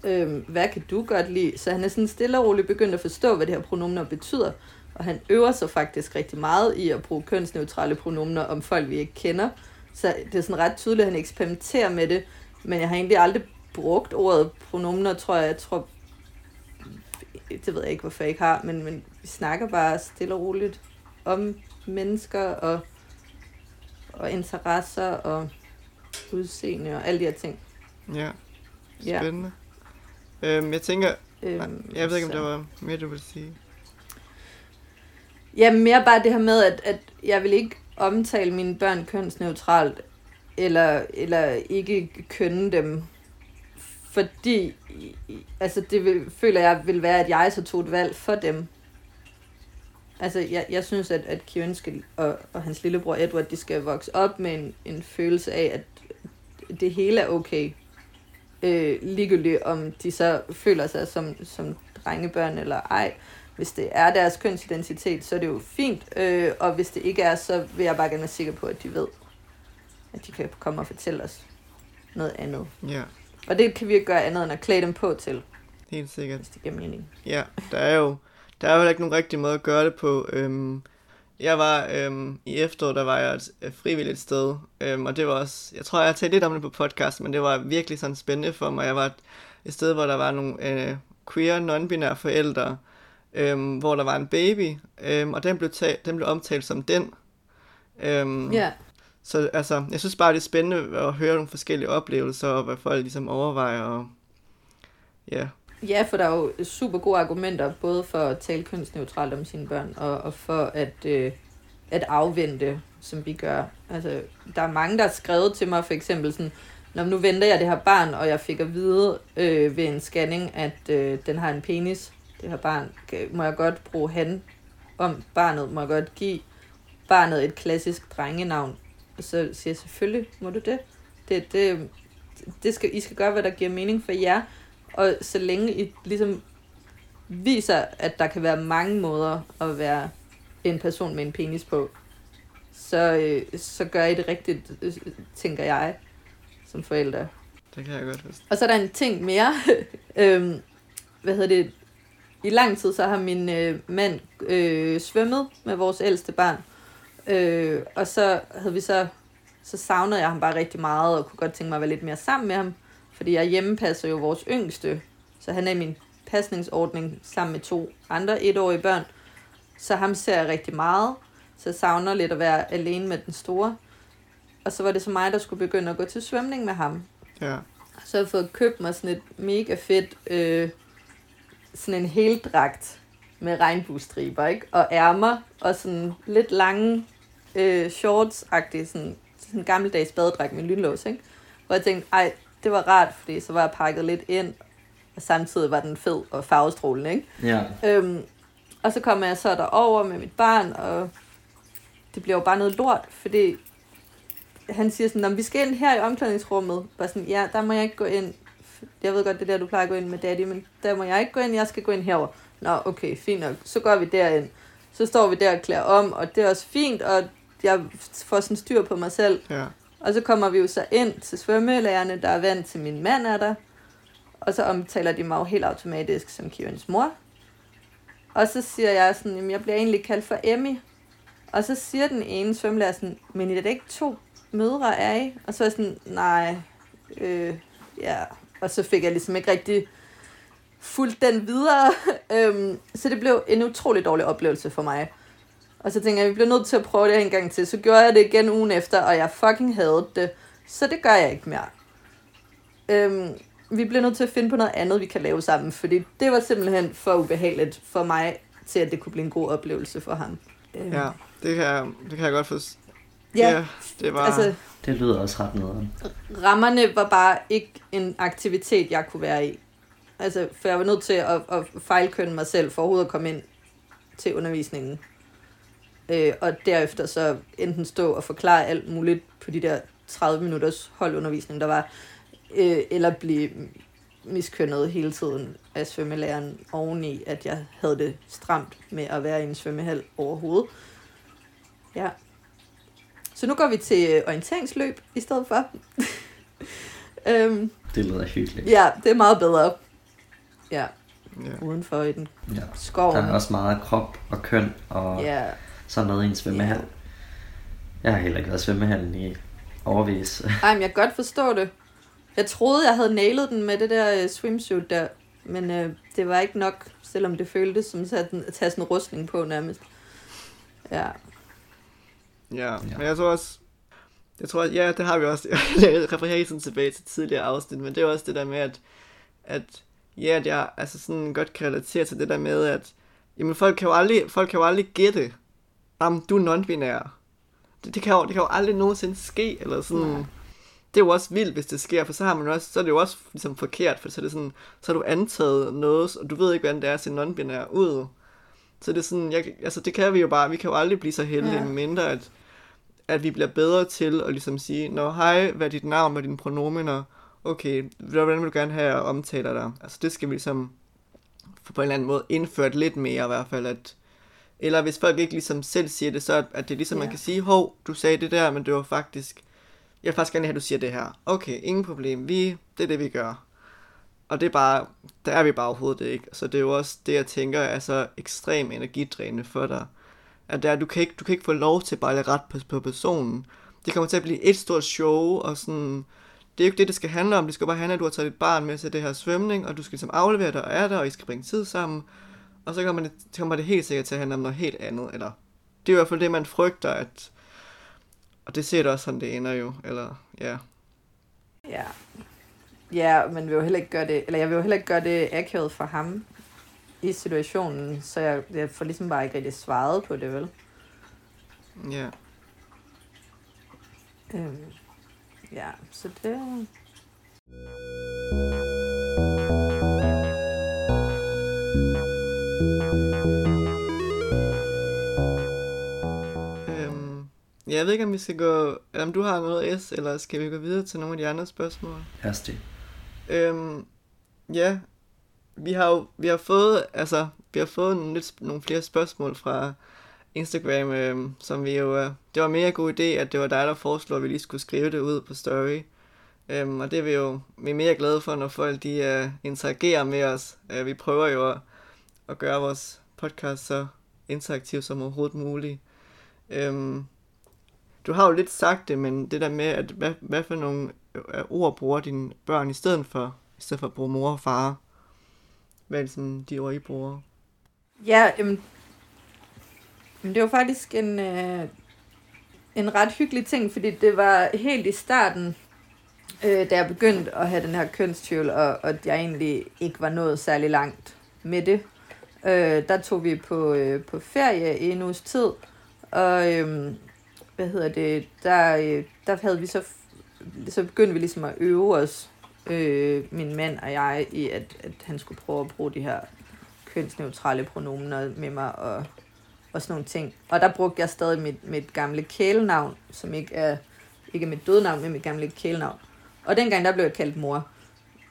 Øhm, hvad kan du godt lide? Så han er sådan stille og roligt begyndt at forstå, hvad det her pronomener betyder. Og han øver sig faktisk rigtig meget i at bruge kønsneutrale pronomener om folk, vi ikke kender. Så det er sådan ret tydeligt, at han eksperimenterer med det. Men jeg har egentlig aldrig brugt ordet pronomener, tror jeg. Jeg tror, det ved jeg ikke, hvorfor jeg ikke har, men, men vi snakker bare stille og roligt om mennesker og, og interesser og udseende og alle de her ting. Ja, spændende. Ja. Øhm, jeg tænker, Øhm, jeg ved ikke, om så- der var mere, du ville sige. Ja, mere bare det her med, at, at jeg vil ikke omtale mine børn kønsneutralt, eller, eller ikke kønne dem, fordi altså det vil, føler jeg vil være, at jeg så tog et valg for dem. Altså, jeg, jeg synes, at, at Kieran skal, og, og hans lillebror Edward, de skal vokse op med en, en følelse af, at det hele er okay. Øh, ligegyldigt om de så føler sig som, som drengebørn eller ej. Hvis det er deres kønsidentitet, så er det jo fint. Øh, og hvis det ikke er, så vil jeg bare gerne være sikker på, at de ved, at de kan komme og fortælle os noget andet. Ja, Og det kan vi ikke gøre andet end at klæde dem på til, helt sikkert. hvis det giver mening. Ja, der er jo der er jo ikke nogen rigtig måde at gøre det på. Øhm, jeg var øhm, i efteråret, der var jeg et, frivilligt sted, øhm, og det var også, jeg tror, jeg har talt lidt om det på podcast, men det var virkelig sådan spændende for mig. Jeg var et, et sted, hvor der var nogle øh, queer, non-binære forældre, øhm, hvor der var en baby, øhm, og den blev, den blev omtalt som den. Øhm, Ja, Så altså, jeg synes bare, det er spændende at høre nogle forskellige oplevelser, og hvad folk ligesom overvejer, og ja, Ja, for der er jo super gode argumenter, både for at tale kønsneutralt om sine børn, og, og for at, øh, at afvente, som vi gør. Altså, der er mange, der har skrevet til mig, for eksempel sådan, Nå, nu venter jeg det her barn, og jeg fik at vide øh, ved en scanning, at øh, den har en penis. Det her barn, må jeg godt bruge han om barnet? Må jeg godt give barnet et klassisk drengenavn? Og så siger jeg, selvfølgelig må du det. Det, det, det skal, I skal gøre, hvad der giver mening for jer. Og så længe I ligesom viser, at der kan være mange måder at være en person med en penis på, så, øh, så gør I det rigtigt, øh, tænker jeg, som forældre. det kan jeg godt forstå. Og så er der en ting mere. *laughs* øhm, hvad hedder det? I lang tid så har min øh, mand øh, svømmet med vores ældste barn. Øh, og så havde vi så, så savnede jeg ham bare rigtig meget, og kunne godt tænke mig at være lidt mere sammen med ham. Fordi jeg hjemmepasser jo vores yngste, så han er i min pasningsordning sammen med to andre etårige børn. Så ham ser jeg rigtig meget, så jeg savner lidt at være alene med den store. Og så var det så mig, der skulle begynde at gå til svømning med ham. Ja, Så har jeg fået købt mig sådan et mega fedt, øh, sådan en heldragt med regnbuestriber, ikke? Og ærmer, og sådan lidt lange øh, shorts-agtige, sådan, sådan en gammeldags badedragt med lynlås, ikke? Hvor jeg tænkte, ej, det var rart, fordi så var jeg pakket lidt ind, og samtidig var den fed og farvestrålende, ikke? Ja. Øhm, og så kommer jeg så derover med mit barn, og det bliver jo bare noget lort, fordi han siger sådan, "Nå, men vi skal ind her i omklædningsrummet. Bare sådan, ja, der må jeg ikke gå ind. Jeg ved godt, det er der, du plejer at gå ind med daddy, men der må jeg ikke gå ind, jeg skal gå ind herover. Nå, okay, fint nok. Så går vi derind. Så står vi der og klæder om, og det er også fint, og jeg får sådan styr på mig selv. ja, og så kommer vi jo så ind til svømmelærerne, der er vant til min mand er der. Og så omtaler de mig jo helt automatisk som Kivens mor. Og så siger jeg sådan, at jeg bliver egentlig kaldt for Emmy. Og så siger den ene svømmelærer sådan, men er det ikke to mødre er I? Og så er jeg sådan, nej, øh, ja. Og så fik jeg ligesom ikke rigtig fulgt den videre. *laughs* øhm, så det blev en utrolig dårlig oplevelse for mig. Og så tænkte jeg, at vi bliver nødt til at prøve det en gang til. Så gjorde jeg det igen ugen efter, og jeg fucking havde det. Så det gør jeg ikke mere. Øhm, vi bliver nødt til at finde på noget andet, vi kan lave sammen, fordi det var simpelthen for ubehageligt for mig, til at det kunne blive en god oplevelse for ham. Øhm. Ja, det kan, jeg, det kan jeg godt forstå. Ja, ja, det var... Altså, det lyder også ret noget. Rammerne var bare ikke en aktivitet, jeg kunne være i. Altså, for jeg var nødt til at, at fejlkønne mig selv for overhovedet at komme ind til undervisningen. Øh, og derefter så enten stå og forklare alt muligt på de der 30 minutters holdundervisning, der var, øh, eller blive miskønnet hele tiden af svømmelæreren oveni, at jeg havde det stramt med at være i en svømmehal overhovedet. Ja. Så nu går vi til orienteringsløb i stedet for. *laughs* øhm, det lyder hyggeligt. Ja, det er meget bedre. Ja, ja. udenfor i den ja. skoven. Der er også meget krop og køn og ja. Sådan noget i en svømmehal. Ja. Jeg har heller ikke været i svømmehallen i overvis. *laughs* Nej, men jeg kan godt forstå det. Jeg troede, jeg havde nailet den med det der uh, swimsuit der, men uh, det var ikke nok, selvom det føltes som at tage sådan en rustning på nærmest. Ja. Ja, ja. men jeg tror også, jeg tror, ja, det har vi også. *laughs* Jeg refererer sådan tilbage til tidligere afsnit, men det er også det der med, at, at ja, at jeg altså sådan godt kan relatere til det der med, at jamen, folk kan jo aldrig, folk kan jo aldrig gætte, om du er non-binær. Det, det, kan jo, det kan jo aldrig nogensinde ske, eller sådan... Ja. Det er jo også vildt, hvis det sker, for så har man også, så er det jo også ligesom forkert, for så er det sådan, så har du antaget noget, og du ved ikke, hvordan det er at se non-binær ud. Så det er sådan, jeg, altså det kan vi jo bare, vi kan jo aldrig blive så heldige, ja. mindre at, at vi bliver bedre til at ligesom sige, nå hej, hvad er dit navn og dine pronomener, okay, hvordan vil du gerne have, at omtaler dig? Altså det skal vi ligesom på en eller anden måde indført lidt mere i hvert fald, at eller hvis folk ikke ligesom selv siger det, så at det er ligesom, ja. man kan sige, hov, du sagde det der, men det var faktisk, jeg vil faktisk gerne have, at du siger det her. Okay, ingen problem, vi, det er det, vi gør. Og det er bare, der er vi bare overhovedet det ikke. Så det er jo også det, jeg tænker er så ekstremt energidrænende for dig. At der, du, kan ikke, du kan ikke få lov til bare at ret på, på personen. Det kommer til at blive et stort show, og sådan, det er jo ikke det, det skal handle om. Det skal bare handle om, at du har taget dit barn med til det her svømning, og du skal ligesom aflevere dig og er der, og I skal bringe tid sammen. Og så kommer det, kommer det helt sikkert til at handle om noget helt andet. Eller, det er i hvert fald det, man frygter, at... Og det ser det også sådan, det ender jo. Eller, ja. Ja. Ja, men vil jo heller ikke gøre det, eller jeg vil jo heller ikke gøre det akavet for ham i situationen, så jeg, jeg får ligesom bare ikke rigtig svaret på det, vel? Ja. Øhm, ja, så det... jeg ved ikke, om vi skal gå... Eller om du har noget S, eller skal vi gå videre til nogle af de andre spørgsmål? Hastigt. Øhm, ja, vi har jo vi har fået, altså, vi har fået nogle, lidt, nogle flere spørgsmål fra Instagram, øh, som vi jo, øh, det var mere god idé, at det var dig, der foreslog, at vi lige skulle skrive det ud på story. Øhm, og det er vi jo vi er mere glade for, når folk de øh, interagerer med os. Øh, vi prøver jo at, at gøre vores podcast så interaktiv som overhovedet muligt. Øhm, du har jo lidt sagt det, men det der med, at hvad, hvad for nogle øh, ord bruger dine børn i stedet for, i stedet for at bruge mor og far? Hvad er det sådan, de ord, I bruger? Ja, men det var faktisk en, øh, en ret hyggelig ting, fordi det var helt i starten, øh, da jeg begyndte at have den her kønstvivl, og, og jeg egentlig ikke var nået særlig langt med det. Øh, der tog vi på, øh, på ferie i en uges tid, og øh, hvad hedder det, der, øh, der havde vi så, så begyndte vi ligesom at øve os, øh, min mand og jeg, i at, at han skulle prøve at bruge de her kønsneutrale pronomener med mig, og og sådan nogle ting. Og der brugte jeg stadig mit, mit gamle kælenavn, som ikke er, ikke er mit dødnavn, men mit gamle kælenavn. Og dengang der blev jeg kaldt mor.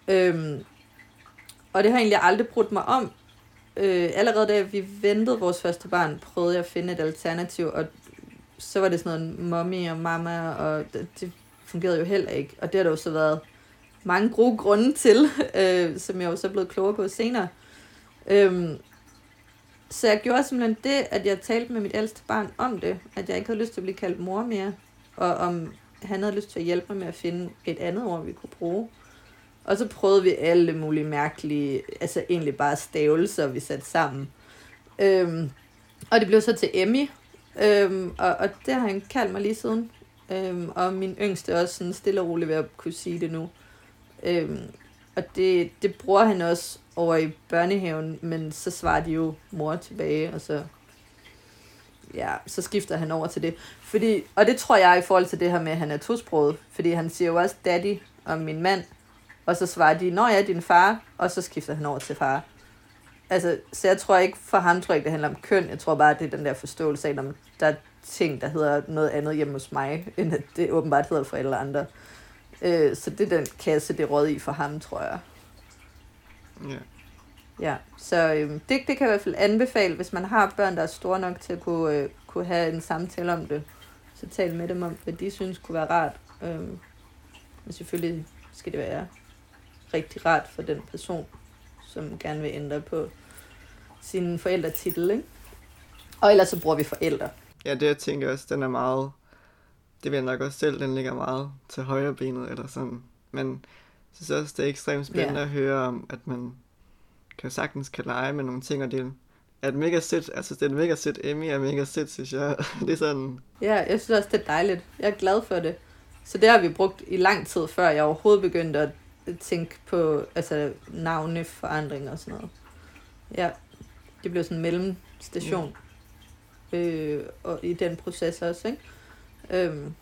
Øhm, og det har jeg egentlig aldrig brudt mig om. Øh, allerede da vi ventede vores første barn, prøvede jeg at finde et alternativ, og så var det sådan noget mommy og mama, og det, det fungerede jo heller ikke. Og det har det jo så været mange gode grunde til, *laughs* øh, som jeg jo så er blevet klogere på senere. Øhm, så jeg gjorde simpelthen det, at jeg talte med mit ældste barn om det, at jeg ikke havde lyst til at blive kaldt mor mere, og om han havde lyst til at hjælpe mig med at finde et andet ord, vi kunne bruge. Og så prøvede vi alle mulige mærkelige, altså egentlig bare stavelser, vi satte sammen. Øhm, og det blev så til Emmy, øhm, og, og det har han kaldt mig lige siden. Øhm, og min yngste er også sådan stille og roligt ved at kunne sige det nu. Øhm, og det, det bruger han også over i børnehaven, men så svarer de jo mor tilbage, og så, ja, så skifter han over til det. Fordi, og det tror jeg i forhold til det her med, at han er tosproget, fordi han siger jo også daddy om min mand, og så svarer de, når jeg er din far, og så skifter han over til far. Altså, så jeg tror ikke, for ham tror jeg ikke, det handler om køn. Jeg tror bare, det er den der forståelse af, at der er ting, der hedder noget andet hjemme hos mig, end at det åbenbart hedder for alle andre. Øh, så det er den kasse, det råd i for ham, tror jeg. Ja. Ja, så øh, det, det kan jeg i hvert fald anbefale, hvis man har børn, der er store nok til at kunne, øh, kunne have en samtale om det. Så tal med dem om, hvad de synes kunne være rart. Øh, men selvfølgelig skal det være rigtig rart for den person, som gerne vil ændre på sin forældretitel, ikke? Og ellers så bruger vi forældre. Ja, det jeg tænker også, den er meget, det vil jeg nok også selv, den ligger meget til højre benet, eller sådan. Men jeg synes også, det er ekstremt spændende Ja. at høre om, at man kan sagtens kan lege med nogle ting, og det er et mega sødt, altså det er et mega sødt Emmy er mega sødt, synes jeg. *laughs* det er sådan, Ja, jeg synes også, det er dejligt. Jeg er glad for det. Så det har vi brugt i lang tid, før jeg overhovedet begyndte at tænke på altså, navneforandring og sådan noget. Ja, det blev sådan en mellemstation øh, og i den proces også, ikke? Øhm,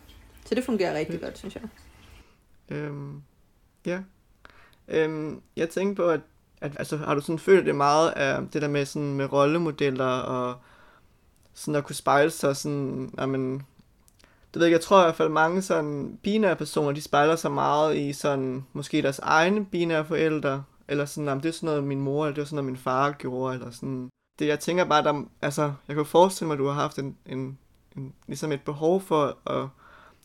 så det fungerer rigtig godt, synes jeg. øhm, ja. Øhm, jeg tænker på, at, at altså, har du sådan følt det meget af det der med sådan med rollemodeller og sådan at kunne spejle sig sådan, jamen, det ved jeg, jeg tror i hvert fald mange sådan binære personer, de spejler sig meget i sådan, måske deres egne binære forældre, eller sådan, om det er sådan noget min mor, eller det er sådan noget min far gjorde, eller sådan. Det, jeg tænker bare, der, altså, jeg kan forestille mig, at du har haft en, en, en, ligesom et behov for at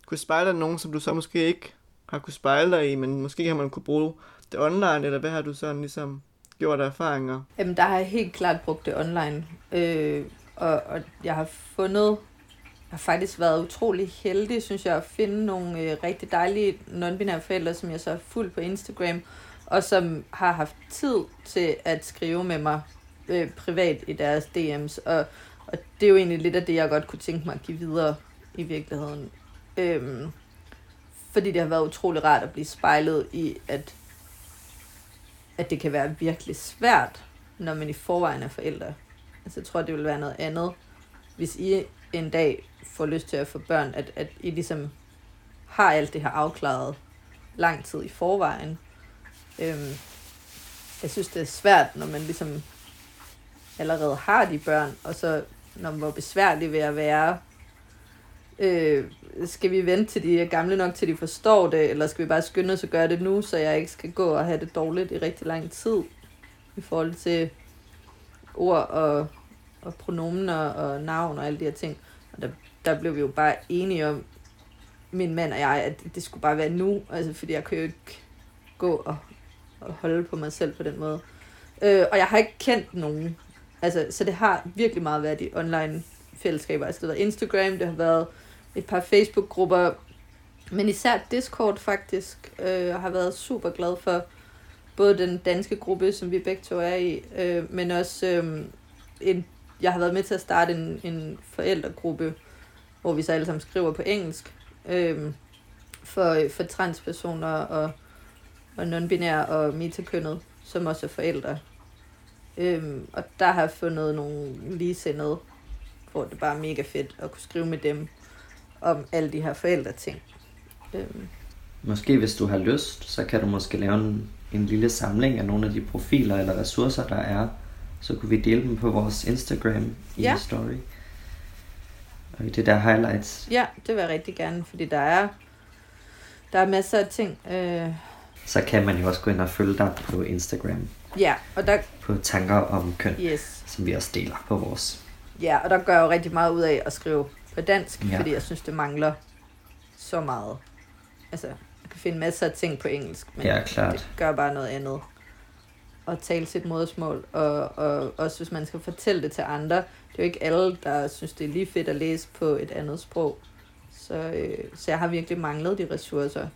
kunne spejle dig i nogen, som du så måske ikke har kunne spejle dig i, men måske har man kunne bruge det online, eller hvad har du sådan ligesom gjort af erfaringer? Jamen, der har jeg helt klart brugt det online. Øh, og, og jeg har fundet, har faktisk været utrolig heldig, synes jeg, at finde nogle øh, rigtig dejlige non-binære forældre, som jeg så har fulgt på Instagram, og som har haft tid til at skrive med mig øh, privat i deres DM's. Og, og det er jo egentlig lidt af det, jeg godt kunne tænke mig at give videre i virkeligheden. Øhm, fordi det har været utrolig rart at blive spejlet i, at at det kan være virkelig svært, når man i forvejen er forældre. Altså, jeg tror, det vil være noget andet, hvis I en dag får lyst til at få børn, at, at I ligesom har alt det her afklaret lang tid i forvejen. Øhm, jeg synes, det er svært, når man ligesom allerede har de børn, og så når hvor besværligt ved at være, øh, skal vi vente til de er gamle nok, til de forstår det, eller skal vi bare skynde os at gøre det nu, så jeg ikke skal gå og have det dårligt i rigtig lang tid, i forhold til ord og, og pronomen og navn og alle de her ting. Og der, der blev vi jo bare enige om, min mand og jeg, at det skulle bare være nu, altså fordi jeg kunne jo ikke gå og, og holde på mig selv på den måde. Øh, og jeg har ikke kendt nogen, altså, så det har virkelig meget været i online fællesskaber. Altså det har været Instagram, det har været et par Facebook-grupper, men især Discord faktisk, øh, har været super glad for både den danske gruppe, som vi begge to er i, øh, men også øh, en, jeg har været med til at starte en, en forældregruppe, hvor vi så alle sammen skriver på engelsk, øh, for, for transpersoner og, og non-binære og metakønnet, som også er forældre. Øh, og der har jeg fundet nogle ligesindede, hvor det bare er mega fedt at kunne skrive med dem om alle de her forældreting. Øhm, Måske hvis du har lyst, så kan du måske lave en, en lille samling af nogle af de profiler eller ressourcer, der er. Så kunne vi dele dem på vores Instagram i Ja. story. Og i det der highlights. ja, det vil jeg rigtig gerne, fordi der er, der er masser af ting. Øh, Så kan man jo også gå ind og følge dig på Instagram. ja, og der, På tanker om køn, yes, som vi også deler på vores. ja, og der gør jeg jo rigtig meget ud af at skrive på dansk, Ja. fordi jeg synes, det mangler så meget. Altså, du kan finde masser af ting på engelsk, men Ja, klart. det gør bare noget andet. At tale sit modersmål, og, og også hvis man skal fortælle det til andre. Det er jo ikke alle, der synes, det er lige fedt at læse på et andet sprog. Så, øh, så jeg har virkelig manglet de ressourcer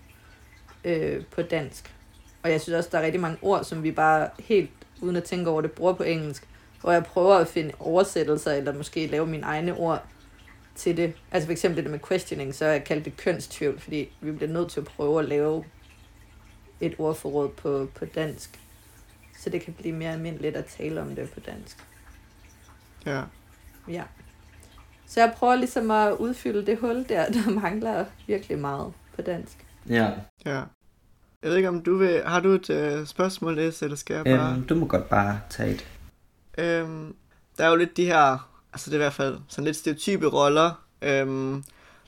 øh, på dansk. Og jeg synes også, der er rigtig mange ord, som vi bare helt uden at tænke over det, bruger på engelsk. Hvor jeg prøver at finde oversættelser, eller måske lave mine egne ord til det. Altså for eksempel det med questioning, så har jeg kaldt det kønstvivl, fordi vi bliver nødt til at prøve at lave et ordforråd på, på dansk. Så det kan blive mere almindeligt at tale om det på dansk. Ja. Ja. Så jeg prøver ligesom at udfylde det hul der, der *laughs* mangler virkelig meget på dansk. Ja, Ja. Jeg ved ikke, om du vil... Har du et øh, spørgsmål, Læs, eller skal jeg bare... øhm, du må godt bare tage et. Øhm, der er jo lidt de her, altså det er i hvert fald sådan lidt stereotype roller. Øhm,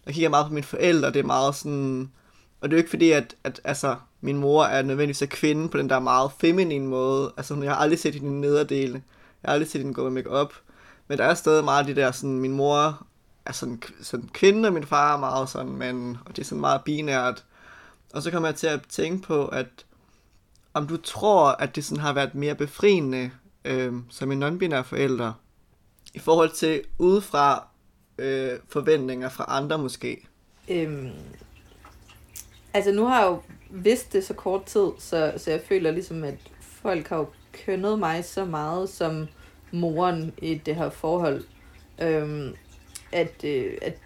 jeg kigger meget på mine forældre, det er meget sådan, og det er jo ikke fordi, at, at altså, min mor er nødvendigvis en kvinde på den der meget feminine måde. Altså jeg har aldrig set hende nederdele. Jeg har aldrig set hende gå med makeup. Men der er stadig meget de der sådan, min mor er sådan, sådan kvinde, og min far er meget sådan mand, og det er sådan meget binært. Og så kommer jeg til at tænke på, at om du tror, at det sådan har været mere befriende øh, som en non-binær forælder, i forhold til udefra øh, forventninger fra andre måske. Øhm, altså nu har jeg jo vidst det så kort tid, så, så jeg føler ligesom, at folk har jo kønnet mig så meget som moren i det her forhold, øhm, at, øh, at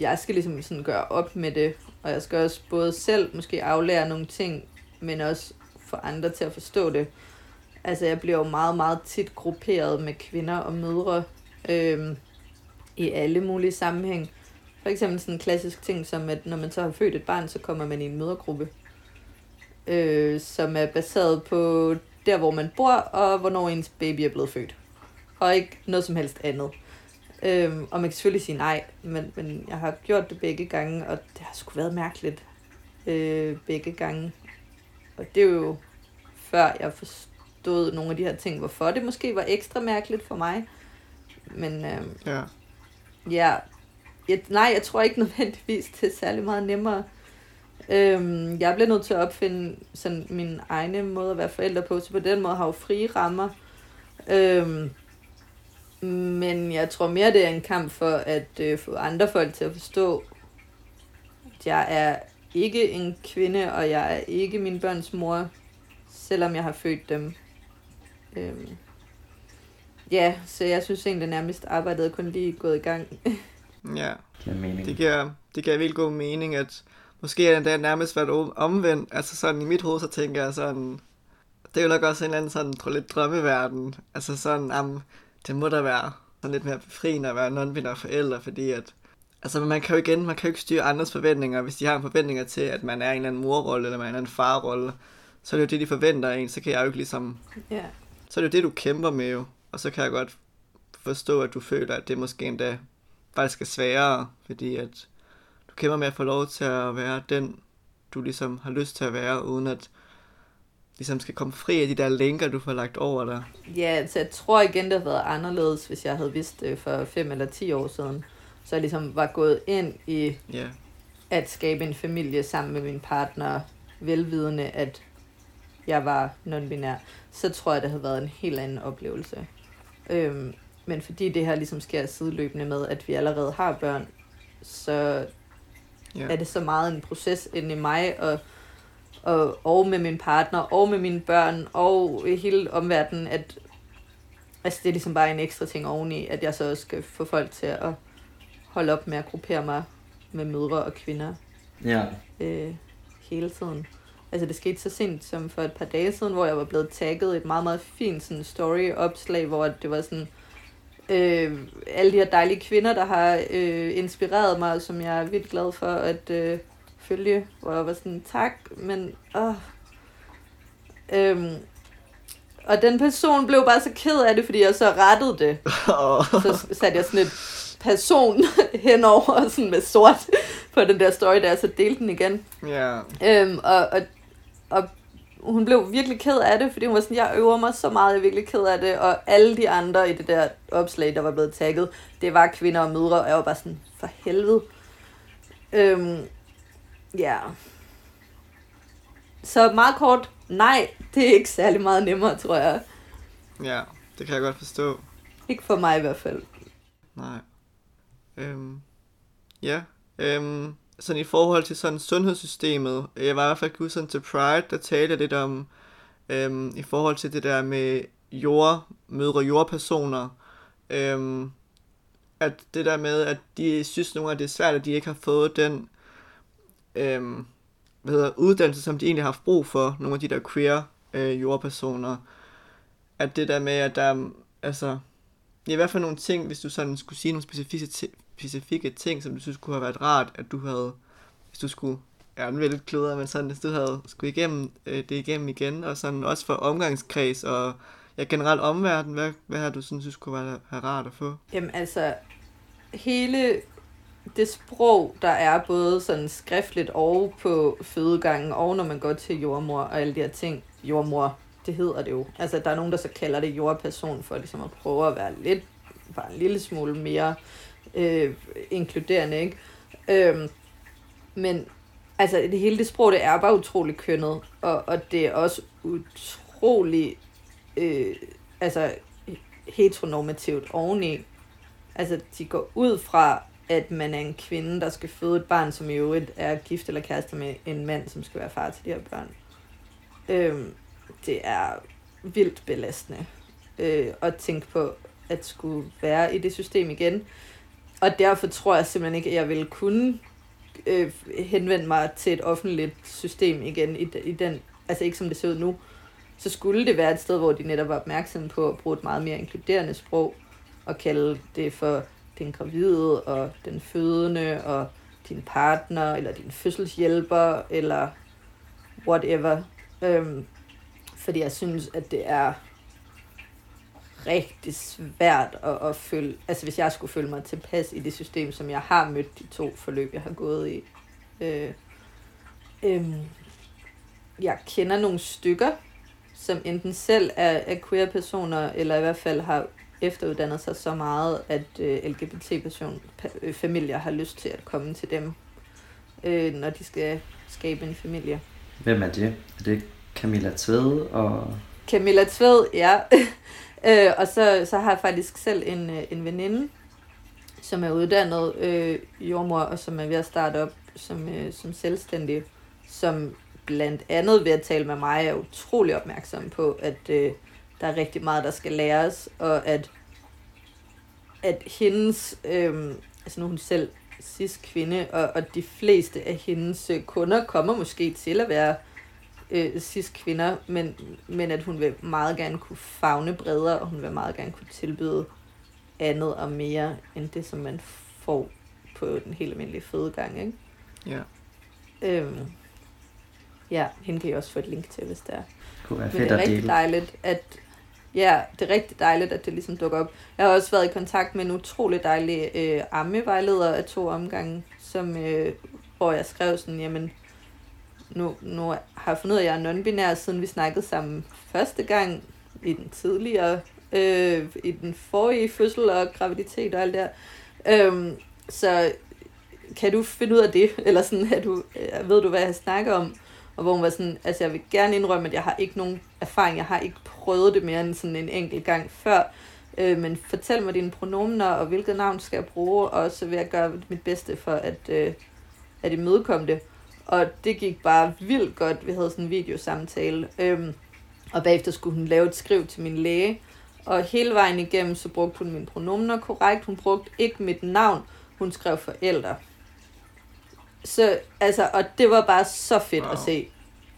jeg skal ligesom sådan gøre op med det, og jeg skal også både selv måske aflære nogle ting, men også få andre til at forstå det. Altså jeg bliver jo meget, meget tit grupperet med kvinder og mødre øhm, i alle mulige sammenhæng. For eksempel sådan en klassisk ting, som at når man så har født et barn, så kommer man i en mødergruppe, øh, som er baseret på der, hvor man bor, og hvornår ens baby er blevet født. Og ikke noget som helst andet. Øhm, og man kan selvfølgelig sige nej, men, men jeg har gjort det begge gange, og det har sgu været mærkeligt øh, begge gange. Og det er jo før jeg forstod nogle af de her ting, hvorfor det måske var ekstra mærkeligt for mig. Men øh, Ja. ja, jeg, nej, jeg tror ikke nødvendigvis, det er særlig meget nemmere. Øhm, jeg bliver nødt til at opfinde sådan min egne måde at være forældre på, så på den måde har jeg jo frie rammer. Øhm, men jeg tror mere, det er en kamp for at øh, få andre folk til at forstå, at jeg er ikke en kvinde, og jeg er ikke min børns mor, selvom jeg har født dem. Øhm, ja, så jeg synes egentlig nærmest arbejdet kun lige gået i gang. *laughs* Ja, det giver, det giver vildt god mening, at måske er det nærmest været om- omvendt. Altså sådan i mit hoved, så tænker jeg sådan, det er jo nok også en eller anden sådan, tror lidt drømmeverden. Altså sådan, um, det må da være sådan lidt mere befriende at være non-binær forældre, fordi at, altså man kan jo igen, man kan jo ikke styre andres forventninger, hvis de har en forventninger til, at man er en eller anden morrolle, eller man er en eller anden farrolle, så er det jo det, de forventer af en, så kan jeg jo ikke ligesom ja. så er det jo det, du kæmper med jo. Og så kan jeg godt forstå, at du føler, at det måske endda faktisk er sværere, fordi at kæmper med at få lov til at være den, du ligesom har lyst til at være, uden at ligesom skal komme fri af de der lænker, du får lagt over dig. Ja, altså jeg tror igen, det havde været anderledes, hvis jeg havde vidst det for 5 eller 10 år siden. Så jeg ligesom var gået ind i Ja, at skabe en familie sammen med min partner, velvidende, at jeg var non-binær, så tror jeg, det havde været en helt anden oplevelse. Øhm, men fordi det her ligesom sker sideløbende med, at vi allerede har børn, så ja, er det så meget en proces inde i mig, og, og, og med min partner, og med mine børn, og hele omverdenen, at altså det er ligesom bare en ekstra ting oveni, at jeg så også skal få folk til at holde op med at gruppere mig med mødre og kvinder Ja, øh, hele tiden. Altså det skete så sent som for et par dage siden, hvor jeg var blevet tagget et meget, meget fint sådan story-opslag, hvor det var sådan øh, alle de her dejlige kvinder, der har øh, inspireret mig, som jeg er vildt glad for at øh, følge, hvor jeg var sådan, tak, men åh. Øhm, og den person blev bare så ked af det, fordi jeg så rettede det. og, *laughs* Så satte jeg sådan et person *laughs* henover sådan med sort på den der story, der så delte den igen. ja, Øhm, og, og, og hun blev virkelig ked af det, fordi hun var sådan, jeg øver mig så meget, jeg er virkelig ked af det, og alle de andre i det der opslag, der var blevet tagget, det var kvinder og mødre, og jeg var bare sådan, for helvede. Øhm, ja. så meget kort, nej, det er ikke særlig meget nemmere, tror jeg. Ja, det kan jeg godt forstå. Ikke for mig i hvert fald. Nej. Øhm, ja. Øhm, sådan i forhold til sådan sundhedssystemet, øh, jeg var i hvert fald huske sådan til Pride, der talte jeg lidt om, øhm, i forhold til det der med jord, mødre jordpersoner, øhm, at det der med, at de synes nogle gange, det er svært, at de ikke har fået den øhm, hvad hedder, uddannelse, som de egentlig har haft brug for, nogle af de der queer øh, jordpersoner, at det der med, at der altså, i hvert fald nogle ting, hvis du sådan skulle sige nogle specifikke, specifikke ting, som du synes kunne have været rart, at du havde, hvis du skulle, ja, nu er lidt kløder, men sådan, hvis du havde skulle igennem øh, det igennem igen, og sådan også for omgangskreds, og ja, generelt omverden, hvad, hvad har du sådan synes kunne være have rart at få? Jamen altså, hele det sprog, der er både sådan skriftligt og på fødegangen, og når man går til jordmor og alle de her ting. Jordmor, det hedder det jo. Altså, der er nogen, der så kalder det jordperson, for ligesom at prøve at være lidt, bare en lille smule mere øh, Øh, inkluderende, ikke? Øhm, men altså, det hele det sprog, det er bare utrolig kønnet, og, og det er også utrolig øh, altså, heteronormativt oveni. Altså, de går ud fra, at man er en kvinde, der skal føde et barn, som i øvrigt er gift eller kæreste med en mand, som skal være far til de her børn. Øhm, det er vildt belastende øh, at tænke på, at skulle være i det system igen. Og derfor tror jeg simpelthen ikke, at jeg ville kunne øh, henvende mig til et offentligt system igen i, i den, altså ikke som det ser ud nu. Så skulle det være et sted, hvor de netop var opmærksomme på at bruge et meget mere inkluderende sprog, og kalde det for den gravide og den fødende og din partner eller din fødselshjælper eller whatever. Øhm, fordi jeg synes, at det er rigtig svært at, at føle, altså hvis jeg skulle føle mig tilpas i det system, som jeg har mødt de to forløb, jeg har gået i. Øh, øh, jeg kender nogle stykker, som enten selv er, er queer-personer, eller i hvert fald har efteruddannet sig så meget, at øh, LGBT-familier har lyst til at komme til dem, øh, når de skal skabe en familie. Hvem er det? Er det Camilla Tved og... Camilla Tved, ja. *laughs* øh, og så, så har jeg faktisk selv en, øh, en veninde, som er uddannet øh, jordmor, og som er ved at starte op som, øh, som selvstændig, som blandt andet ved at tale med mig er utrolig opmærksom på, at øh, der er rigtig meget, der skal læres, og at, at hendes, øh, altså nu er hun selv cis kvinde, og, og de fleste af hendes øh, kunder kommer måske til at være øh, cis kvinder, men, men at hun vil meget gerne kunne fagne bredere, og hun vil meget gerne kunne tilbyde andet og mere, end det, som man får på den helt almindelige fødegang, ikke? Ja. Øhm, ja, hende kan I også få et link til, hvis det er. Det kunne være Men fedt det er rigtig dele. dejligt, at ja, det er rigtig dejligt, at det ligesom dukker op. Jeg har også været i kontakt med en utrolig dejlig øh, ammevejleder af to omgange, som, øh, hvor jeg skrev sådan, jamen, nu, nu har jeg fundet ud af, at jeg er non-binær, siden vi snakkede sammen første gang i den tidligere, øh, i den forrige fødsel og graviditet og alt det der. Øhm, så kan du finde ud af det? *laughs* Eller sådan, at du, øh, ved du, hvad jeg snakker om? Og hvor hun var sådan, altså jeg vil gerne indrømme, at jeg har ikke nogen erfaring, jeg har ikke prøvet det mere end sådan en enkelt gang før. Øh, men fortæl mig dine pronomener, og hvilket navn skal jeg bruge, og så vil jeg gøre mit bedste for at, øh, at imødekomme det. Og det gik bare vildt godt. Vi havde sådan en videosamtale. Øhm, og bagefter skulle hun lave et skriv til min læge. Og hele vejen igennem, så brugte hun mine pronomener korrekt. Hun brugte ikke mit navn. Hun skrev forældre. Så, altså, og det var bare så fedt wow. at se.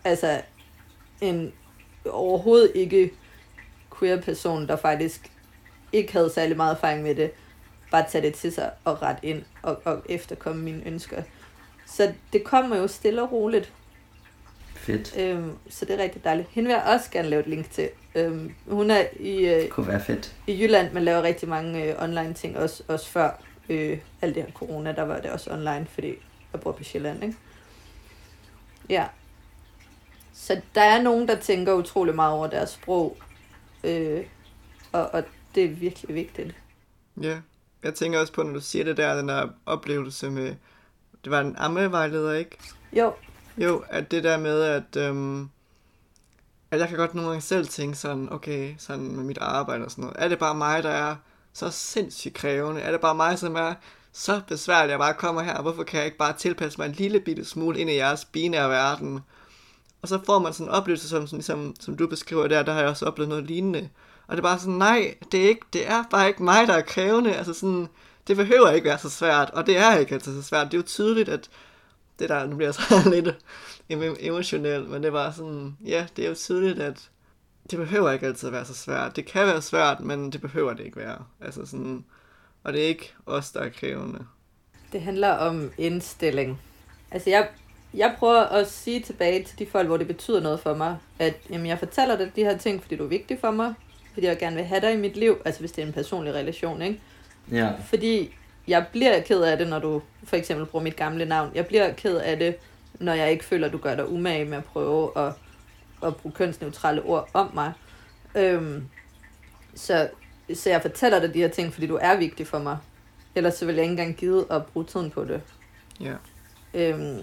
Altså, en overhovedet ikke queer person, der faktisk ikke havde særlig meget erfaring med det, bare tage det til sig og ret ind og, og efterkomme mine ønsker. Så det kommer jo stille og roligt. Fedt. Øhm, så det er rigtig dejligt. Hende vil jeg også gerne lave et link til. Øhm, hun er i, øh, Det kunne være fedt. i Jylland, man laver rigtig mange øh, online ting, også, også før øh, alt det her corona, der var det også online, fordi jeg bor på Sjælland, ikke? Ja. Så der er nogen, der tænker utrolig meget over deres sprog, øh, og, og det er virkelig vigtigt. Ja, jeg tænker også på, når du siger det der, den der oplevelse med, det var en ammevejleder, ikke? Jo, Jo, at det der med, at, øhm, at jeg kan godt nogle gange selv tænke sådan, okay, sådan med mit arbejde og sådan noget. Er det bare mig, der er så sindssygt krævende? Er det bare mig, som er så besværligt, at jeg bare kommer her? Hvorfor kan jeg ikke bare tilpasse mig en lille bitte smule ind i jeres binære verden? Og så får man sådan en oplevelse, som, som, som, som du beskriver der, der har jeg også oplevet noget lignende. Og det er bare sådan, nej, det er, ikke, det er bare ikke mig, der er krævende. Altså sådan, det behøver ikke være så svært, og det er ikke altid så svært. Det er jo tydeligt, at det der, nu bliver jeg så *laughs* lidt emotionel, men det var sådan, ja, det er jo tydeligt, at det behøver ikke altid at være så svært. Det kan være svært, men det behøver det ikke være. Altså sådan, og det er ikke os, der er krævende. Det handler om indstilling. Altså jeg, jeg prøver at sige tilbage til de folk, hvor det betyder noget for mig, at jamen, jeg fortæller dig de her ting, fordi du er vigtig for mig, fordi jeg gerne vil have dig i mit liv, altså hvis det er en personlig relation, ikke? Ja. Fordi jeg bliver ked af det, når du for eksempel bruger mit gamle navn. Jeg bliver ked af det, når jeg ikke føler, at du gør dig umage med at prøve at, at bruge kønsneutrale ord om mig. Øhm, så, så jeg fortæller dig de her ting, fordi du er vigtig for mig. Ellers så vil jeg ikke engang give at bruge tiden på det. Ja. Øhm,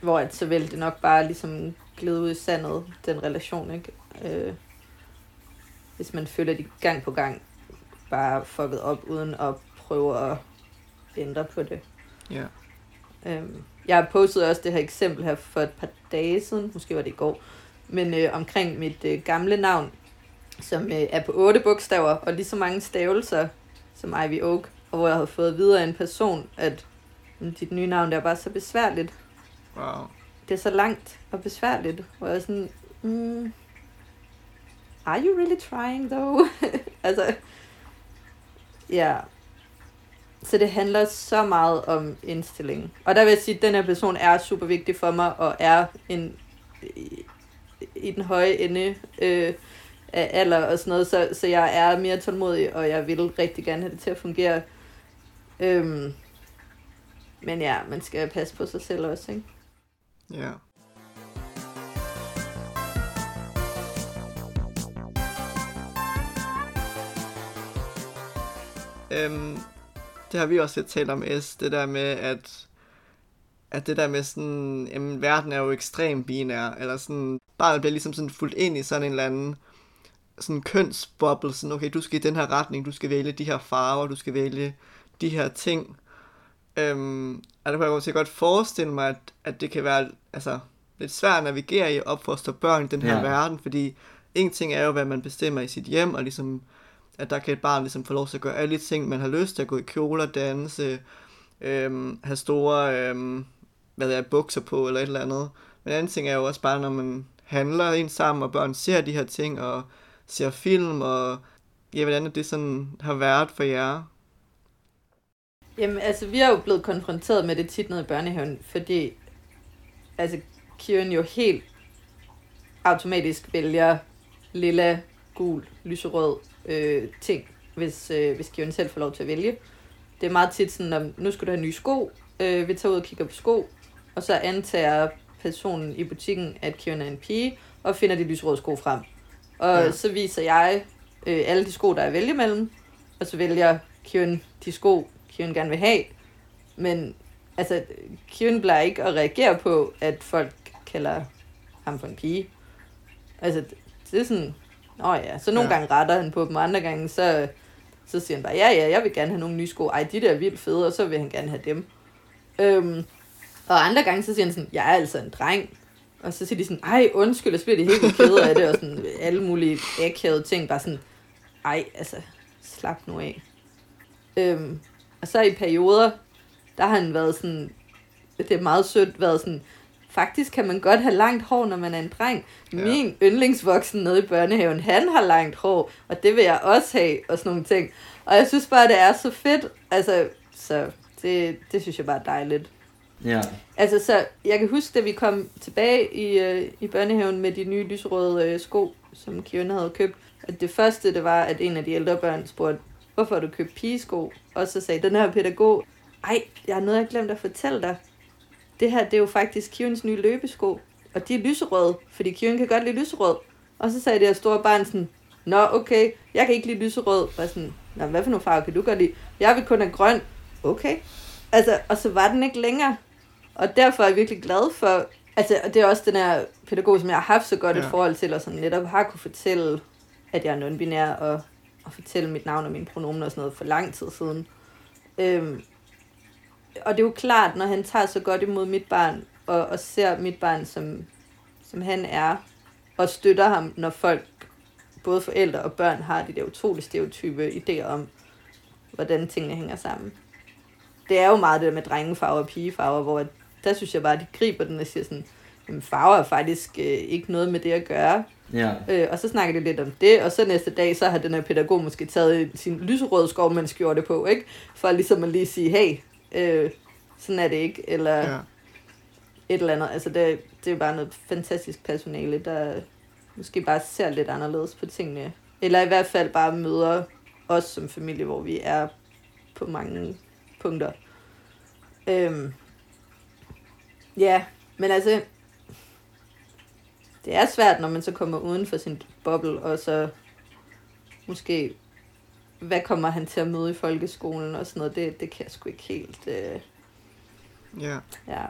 hvor at så vil det nok bare ligesom glide ud i sandet, den relation, ikke? Øh, hvis man føler de gang på gang bare fucket op, uden at prøve at ændre på det. Ja. Øhm, jeg har postet også det her eksempel her for et par dage siden, måske var det i går, men øh, omkring mit øh, gamle navn, som øh, er på otte bogstaver, og lige så mange stavelser som Ivy Oak, og hvor jeg havde fået videre af en person, at "Mm, dit nye navn det er bare så besværligt. Wow. Det er så langt og besværligt, hvor jeg er sådan, mm, are you really trying though? *laughs* altså, ja. Så det handler så meget om indstilling. Og der vil jeg sige, at den her person er super vigtig for mig, og er en i, i den høje ende øh, af alder og sådan noget, så, så jeg er mere tålmodig, og jeg vil rigtig gerne have det til at fungere. Øhm, men ja, man skal passe på sig selv også, ikke? Ja. Øhm, det har vi også lidt talt om, S, det der med, at, at det der med sådan, jamen, verden er jo ekstrem binær, eller sådan, barnet bliver ligesom sådan fuldt ind i sådan en eller anden sådan kønsboble, sådan, okay, du skal i den her retning, du skal vælge de her farver, du skal vælge de her ting. Øhm, og der kan jeg godt- godt forestille mig, at, at det kan være altså, lidt svært at navigere i at opfostre børn i den her ja. verden, fordi en ting er jo, hvad man bestemmer i sit hjem, og ligesom, at der kan et barn ligesom få lov til at gøre alle de ting, man har lyst til at gå i kjoler, danse, øhm, have store øhm, hvad det er, bukser på, eller et eller andet. Men en anden ting er jo også bare, når man handler ind sammen, og børn ser de her ting, og ser film, og ja, hvordan det sådan har været for jer. Jamen, altså, vi er jo blevet konfronteret med det tit nede i børnehaven, fordi altså, Kieran jo helt automatisk vælger lilla, gul, lyserød øh, ting, hvis, øh, hvis Kieran selv får lov til at vælge. Det er meget tit sådan, at nu skal du have nye sko, øh, vi tager ud og kigger på sko, og så antager personen i butikken, at Kieran er en pige, og finder de lyserøde sko frem. Og ja. Så viser jeg øh, alle de sko, der er at vælge mellem, og så vælger Kieran de sko, Kieran gerne vil have. Men altså, Kieran bliver ikke at reagere på, at folk kalder ham for en pige. Altså, det er sådan, nå ja, så nogle ja. Gange retter han på dem, og andre gange, så, så siger han bare, ja, ja, jeg vil gerne have nogle nye sko. Ej, de der er vildt fede, og så vil han gerne have dem. Øhm, og andre gange, så siger han sådan, jeg er altså en dreng. Og så siger de sådan, ej, undskyld, og så bliver de helt kede af det, og sådan alle mulige akavede ting, bare sådan, ej, altså, slap nu af. Øhm, og så i perioder, der har han været sådan, det er meget sødt, været sådan, faktisk kan man godt have langt hår, når man er en dreng. Ja. Min yndlingsvoksen nede i børnehaven, han har langt hår, og det vil jeg også have, og sådan nogle ting. Og jeg synes bare, det er så fedt. Altså, så det, det synes jeg bare er dejligt. Ja. Altså, så jeg kan huske, da vi kom tilbage i, øh, i børnehaven med de nye lyserøde øh, sko, som Kieran havde købt, at det første, det var, at en af de ældre børn spurgte, hvorfor har du købt pigesko? Og så sagde den her pædagog, ej, jeg har noget, jeg glemt at fortælle dig. Det her, det er jo faktisk Kierans nye løbesko, og de er lyserøde, fordi Kieran kan godt lide lyserød. Og så sagde det her store barn sådan, Nå, okay, jeg kan ikke lide lyserød. Bare sådan, Nå, hvad for nogle farver kan du godt lide? Jeg vil kun have grøn. Okay. Altså, og så var den ikke længere. Og derfor er jeg virkelig glad for, altså og det er også den her pædagog, som jeg har haft så godt ja. et forhold til, og som netop har kunne fortælle, at jeg er non-binær, og, og fortælle mit navn og mine pronomer og sådan noget for lang tid siden. Øhm, og det er jo klart, når han tager så godt imod mit barn, og, og ser mit barn, som, som han er, og støtter ham, når folk, både forældre og børn, har de der utrolig stereotype idéer om, hvordan tingene hænger sammen. Det er jo meget det der med drengefarver og pigefarver, hvor der synes jeg bare, at de griber den og siger sådan, jamen farver er faktisk øh, ikke noget med det at gøre. Ja. Øh, og så snakker de lidt om det, og så næste dag, så har den her pædagog måske taget sin lyserøde skovmandsskjorte på, ikke? For ligesom at lige sige, hey, øh, sådan er det ikke, eller ja. et eller andet. Altså det, det er bare noget fantastisk personale, der måske bare ser lidt anderledes på tingene. Eller i hvert fald bare møder os som familie, hvor vi er på mange punkter. Øhm, ja, men altså, det er svært, når man så kommer uden for sin boble, og så måske, hvad kommer han til at møde i folkeskolen og sådan noget, det, det kan jeg sgu ikke helt... Øh, ja. Ja.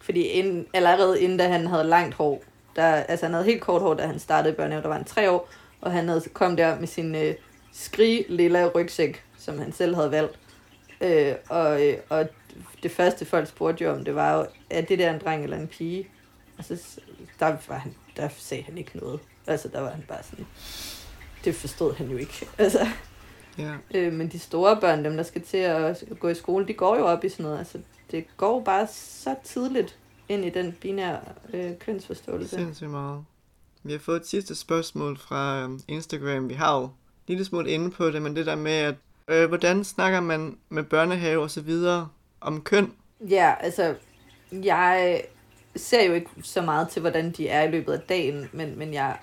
Fordi inden, allerede inden da han havde langt hår, der, altså han havde helt kort hår, da han startede i børnehave, der var han tre år, og han havde kom der med sin øh, skrig lilla rygsæk, som han selv havde valgt. Øh, og, øh, og det første folk spurgte jo om, det var jo, er det der en dreng eller en pige? Og så der, var han, der sagde han ikke noget. Altså der var han bare sådan, det forstod han jo ikke. *laughs* Altså, ja. øh, men de store børn, dem der skal til at gå i skole, de går jo op i sådan noget. Altså det går bare så tidligt ind i den binære øh, kønsforståelse. Sindssygt meget. Vi har fået et sidste spørgsmål fra øhm, Instagram. Vi har jo lille smule inde på det, men det der med, at øh, hvordan snakker man med børnehave og så videre om køn? Ja, altså, jeg ser jo ikke så meget til, hvordan de er i løbet af dagen, men, men jeg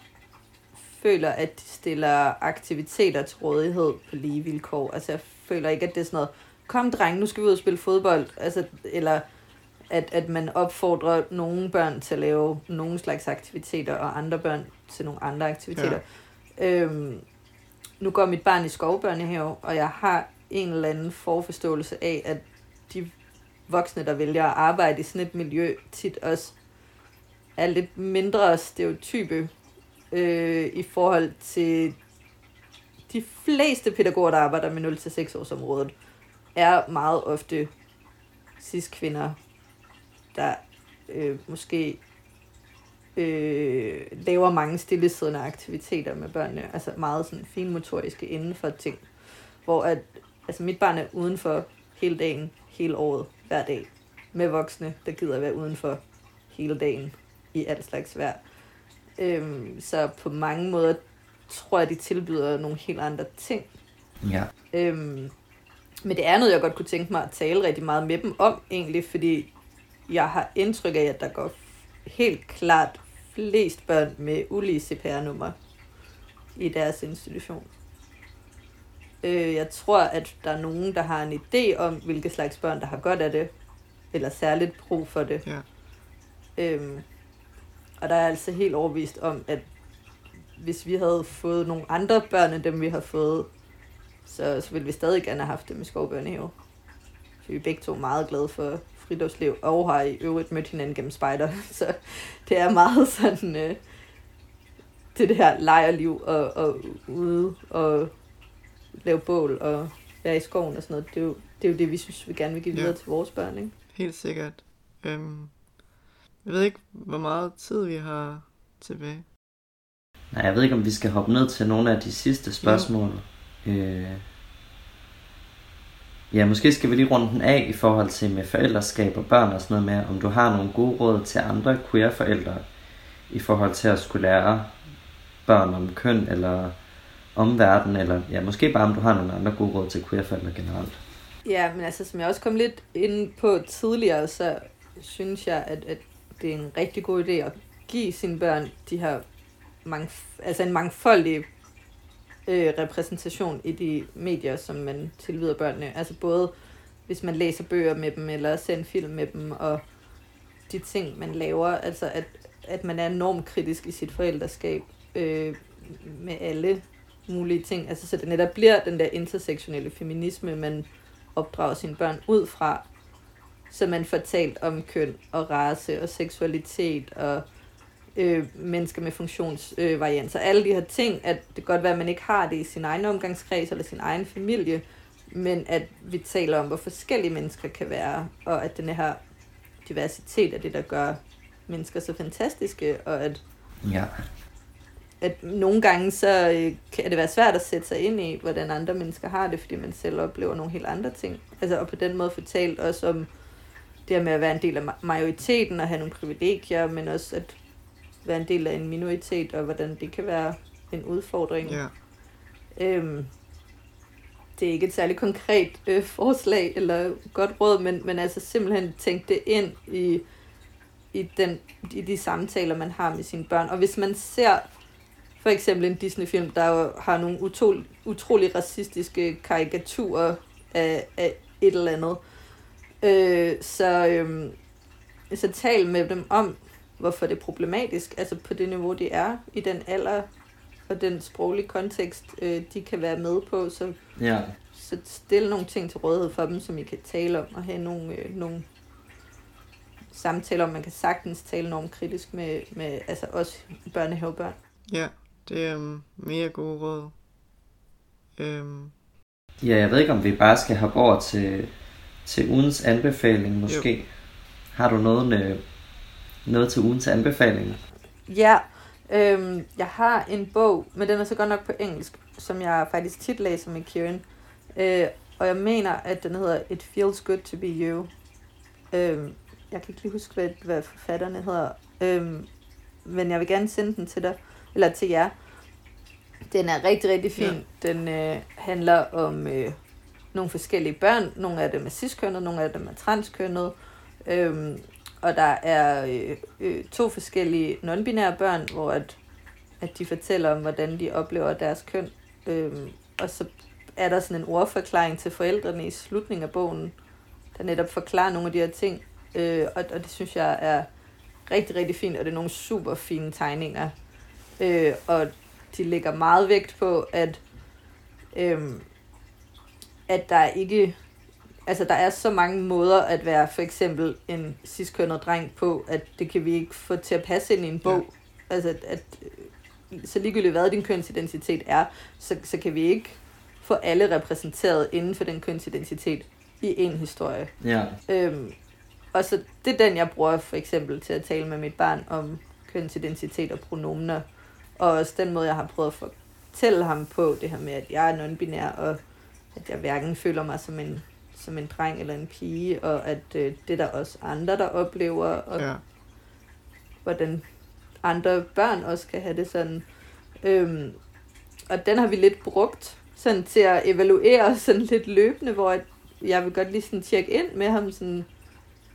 føler, at de stiller aktiviteter til rådighed på lige vilkår. Altså, jeg føler ikke, at det er sådan noget, kom dreng, nu skal vi ud og spille fodbold. Altså, eller at, at man opfordrer nogle børn til at lave nogle slags aktiviteter, og andre børn til nogle andre aktiviteter. Ja. Øhm, nu går mit barn i skovbørnehave, og jeg har en eller anden forforståelse af, at de voksne, der vælger at arbejde i sådan et miljø, tit også er lidt mindre stereotype øh, i forhold til de fleste pædagoger, der arbejder med 0-6 års området, er meget ofte cis-kvinder, der øh, måske øh, laver mange stillesiddende aktiviteter med børnene, altså meget sådan finmotoriske inden for ting, hvor at, altså mit barn er udenfor hele dagen, hele året, hver dag, med voksne, der gider at være udenfor hele dagen i alt slags vejr. Øhm, så på mange måder tror jeg, de tilbyder nogle helt andre ting. Ja. Øhm, men det er noget, jeg godt kunne tænke mig at tale rigtig meget med dem om, egentlig, fordi jeg har indtryk af, at der går helt klart flest børn med ulige CPR-nummer i deres institution. Øh, jeg tror, at der er nogen, der har en idé om, hvilke slags børn, der har godt af det, eller særligt brug for det. Ja. Øhm, og der er altså helt overvist om, at hvis vi havde fået nogle andre børn end dem, vi har fået, så, så ville vi stadig gerne have haft dem i skovbørnehave. For vi er begge to meget glade for friluftsliv, og har i øvrigt mødt hinanden gennem spejder. *laughs* Så det er meget sådan, øh, det, det her lejerliv og, og ude og lave bål og være i skoven og sådan noget. Det er jo det, er jo det vi synes, vi gerne vil give videre ja. til vores børn. Ikke? Helt sikkert. Øhm, jeg ved ikke, hvor meget tid vi har tilbage. Nej, jeg ved ikke, om vi skal hoppe ned til nogle af de sidste spørgsmål. Ja. Øh, ja, måske skal vi lige runde den af i forhold til med forældreskab og børn og sådan noget med, om du har nogle gode råd til andre queer-forældre i forhold til at skulle lære børn om køn eller om verden, eller ja, måske bare om du har nogle andre gode råd til queer-forældre generelt. Ja, men altså som jeg også kom lidt ind på tidligere, så synes jeg, at, at det er en rigtig god idé at give sine børn de her mange, altså en mangfoldig øh, repræsentation i de medier, som man tilbyder børnene. Altså både hvis man læser bøger med dem, eller ser en film med dem, og de ting, man laver. Altså at, at man er enormt kritisk i sit forældreskab øh, med alle mulige ting. Altså så det netop bliver den der intersektionelle feminisme, man opdrager sine børn ud fra så man får talt om køn og race og seksualitet og øh, mennesker med funktionsvarianser. Øh, alle de her ting, at det kan godt være, at man ikke har det i sin egen omgangskreds eller sin egen familie, men at vi taler om, hvor forskellige mennesker kan være, og at den her diversitet er det, der gør mennesker så fantastiske, og at, Ja. at nogle gange så øh, kan det være svært at sætte sig ind i, hvordan andre mennesker har det, fordi man selv oplever nogle helt andre ting. Altså, og på den måde fortalt også om det her med at være en del af ma- majoriteten og have nogle privilegier, men også at være en del af en minoritet, og hvordan det kan være en udfordring. Ja. Øhm, det er ikke et særligt konkret øh, forslag eller godt råd, men, men altså simpelthen tænke det ind i, i, den, i de samtaler, man har med sine børn. Og hvis man ser for eksempel en Disney-film, der jo har nogle utrolig, utrolig racistiske karikaturer af, af et eller andet, øh, så, øh, så tal med dem om, hvorfor det er problematisk, altså på det niveau, de er, i den alder og den sproglige kontekst, øh, de kan være med på, så, Ja. så stille nogle ting til rådighed for dem, som I kan tale om, og have nogle, øh, nogle samtaler om, man kan sagtens tale enormt kritisk med, med altså også børnehavebørn. Ja, det er um, mega gode råd. Øhm, Ja, jeg ved ikke, om vi bare skal hoppe over til, til ugens anbefaling, måske. Jo. Har du noget, øh, noget til ugens anbefaling? Ja, øhm, jeg har en bog, men den er så godt nok på engelsk, som jeg faktisk tit læser med Kieran. Øh, og jeg mener, at den hedder It Feels Good to Be You. Øhm, jeg kan ikke lige huske, hvad, hvad forfatterne hedder. Øhm, men jeg vil gerne sende den til dig, eller til jer. Den er rigtig, rigtig fin. Ja. Den øh, handler om øh, nogle forskellige børn. Nogle af dem er ciskønnet, nogle af dem er transkønnet. Øhm, og der er øh, øh, to forskellige non-binære børn, hvor at, at de fortæller om, hvordan de oplever deres køn. Øhm, og så er der sådan en ordforklaring til forældrene i slutningen af bogen, der netop forklarer nogle af de her ting. Øh, og, og det synes jeg er rigtig, rigtig fint, og det er nogle super fine tegninger. Øh, og de lægger meget vægt på, at, øhm, at der ikke altså der er så mange måder at være for eksempel en ciskønnet dreng på, at det kan vi ikke få til at passe ind i en bog. Ja. Altså at, at så ligegyldigt hvad din kønsidentitet er, så, så kan vi ikke få alle repræsenteret inden for den kønsidentitet i en historie. Ja. Øhm, og så det er den, jeg bruger for eksempel til at tale med mit barn om kønsidentitet og pronomener. Og også den måde, jeg har prøvet at fortælle ham på, det her med, at jeg er non-binær, og at jeg hverken føler mig som en, som en dreng eller en pige, og at øh, det er der også andre, der oplever, og ja. hvordan andre børn også kan have det sådan. Øhm, og den har vi lidt brugt sådan til at evaluere sådan lidt løbende, hvor jeg vil godt lige sådan tjekke ind med ham sådan,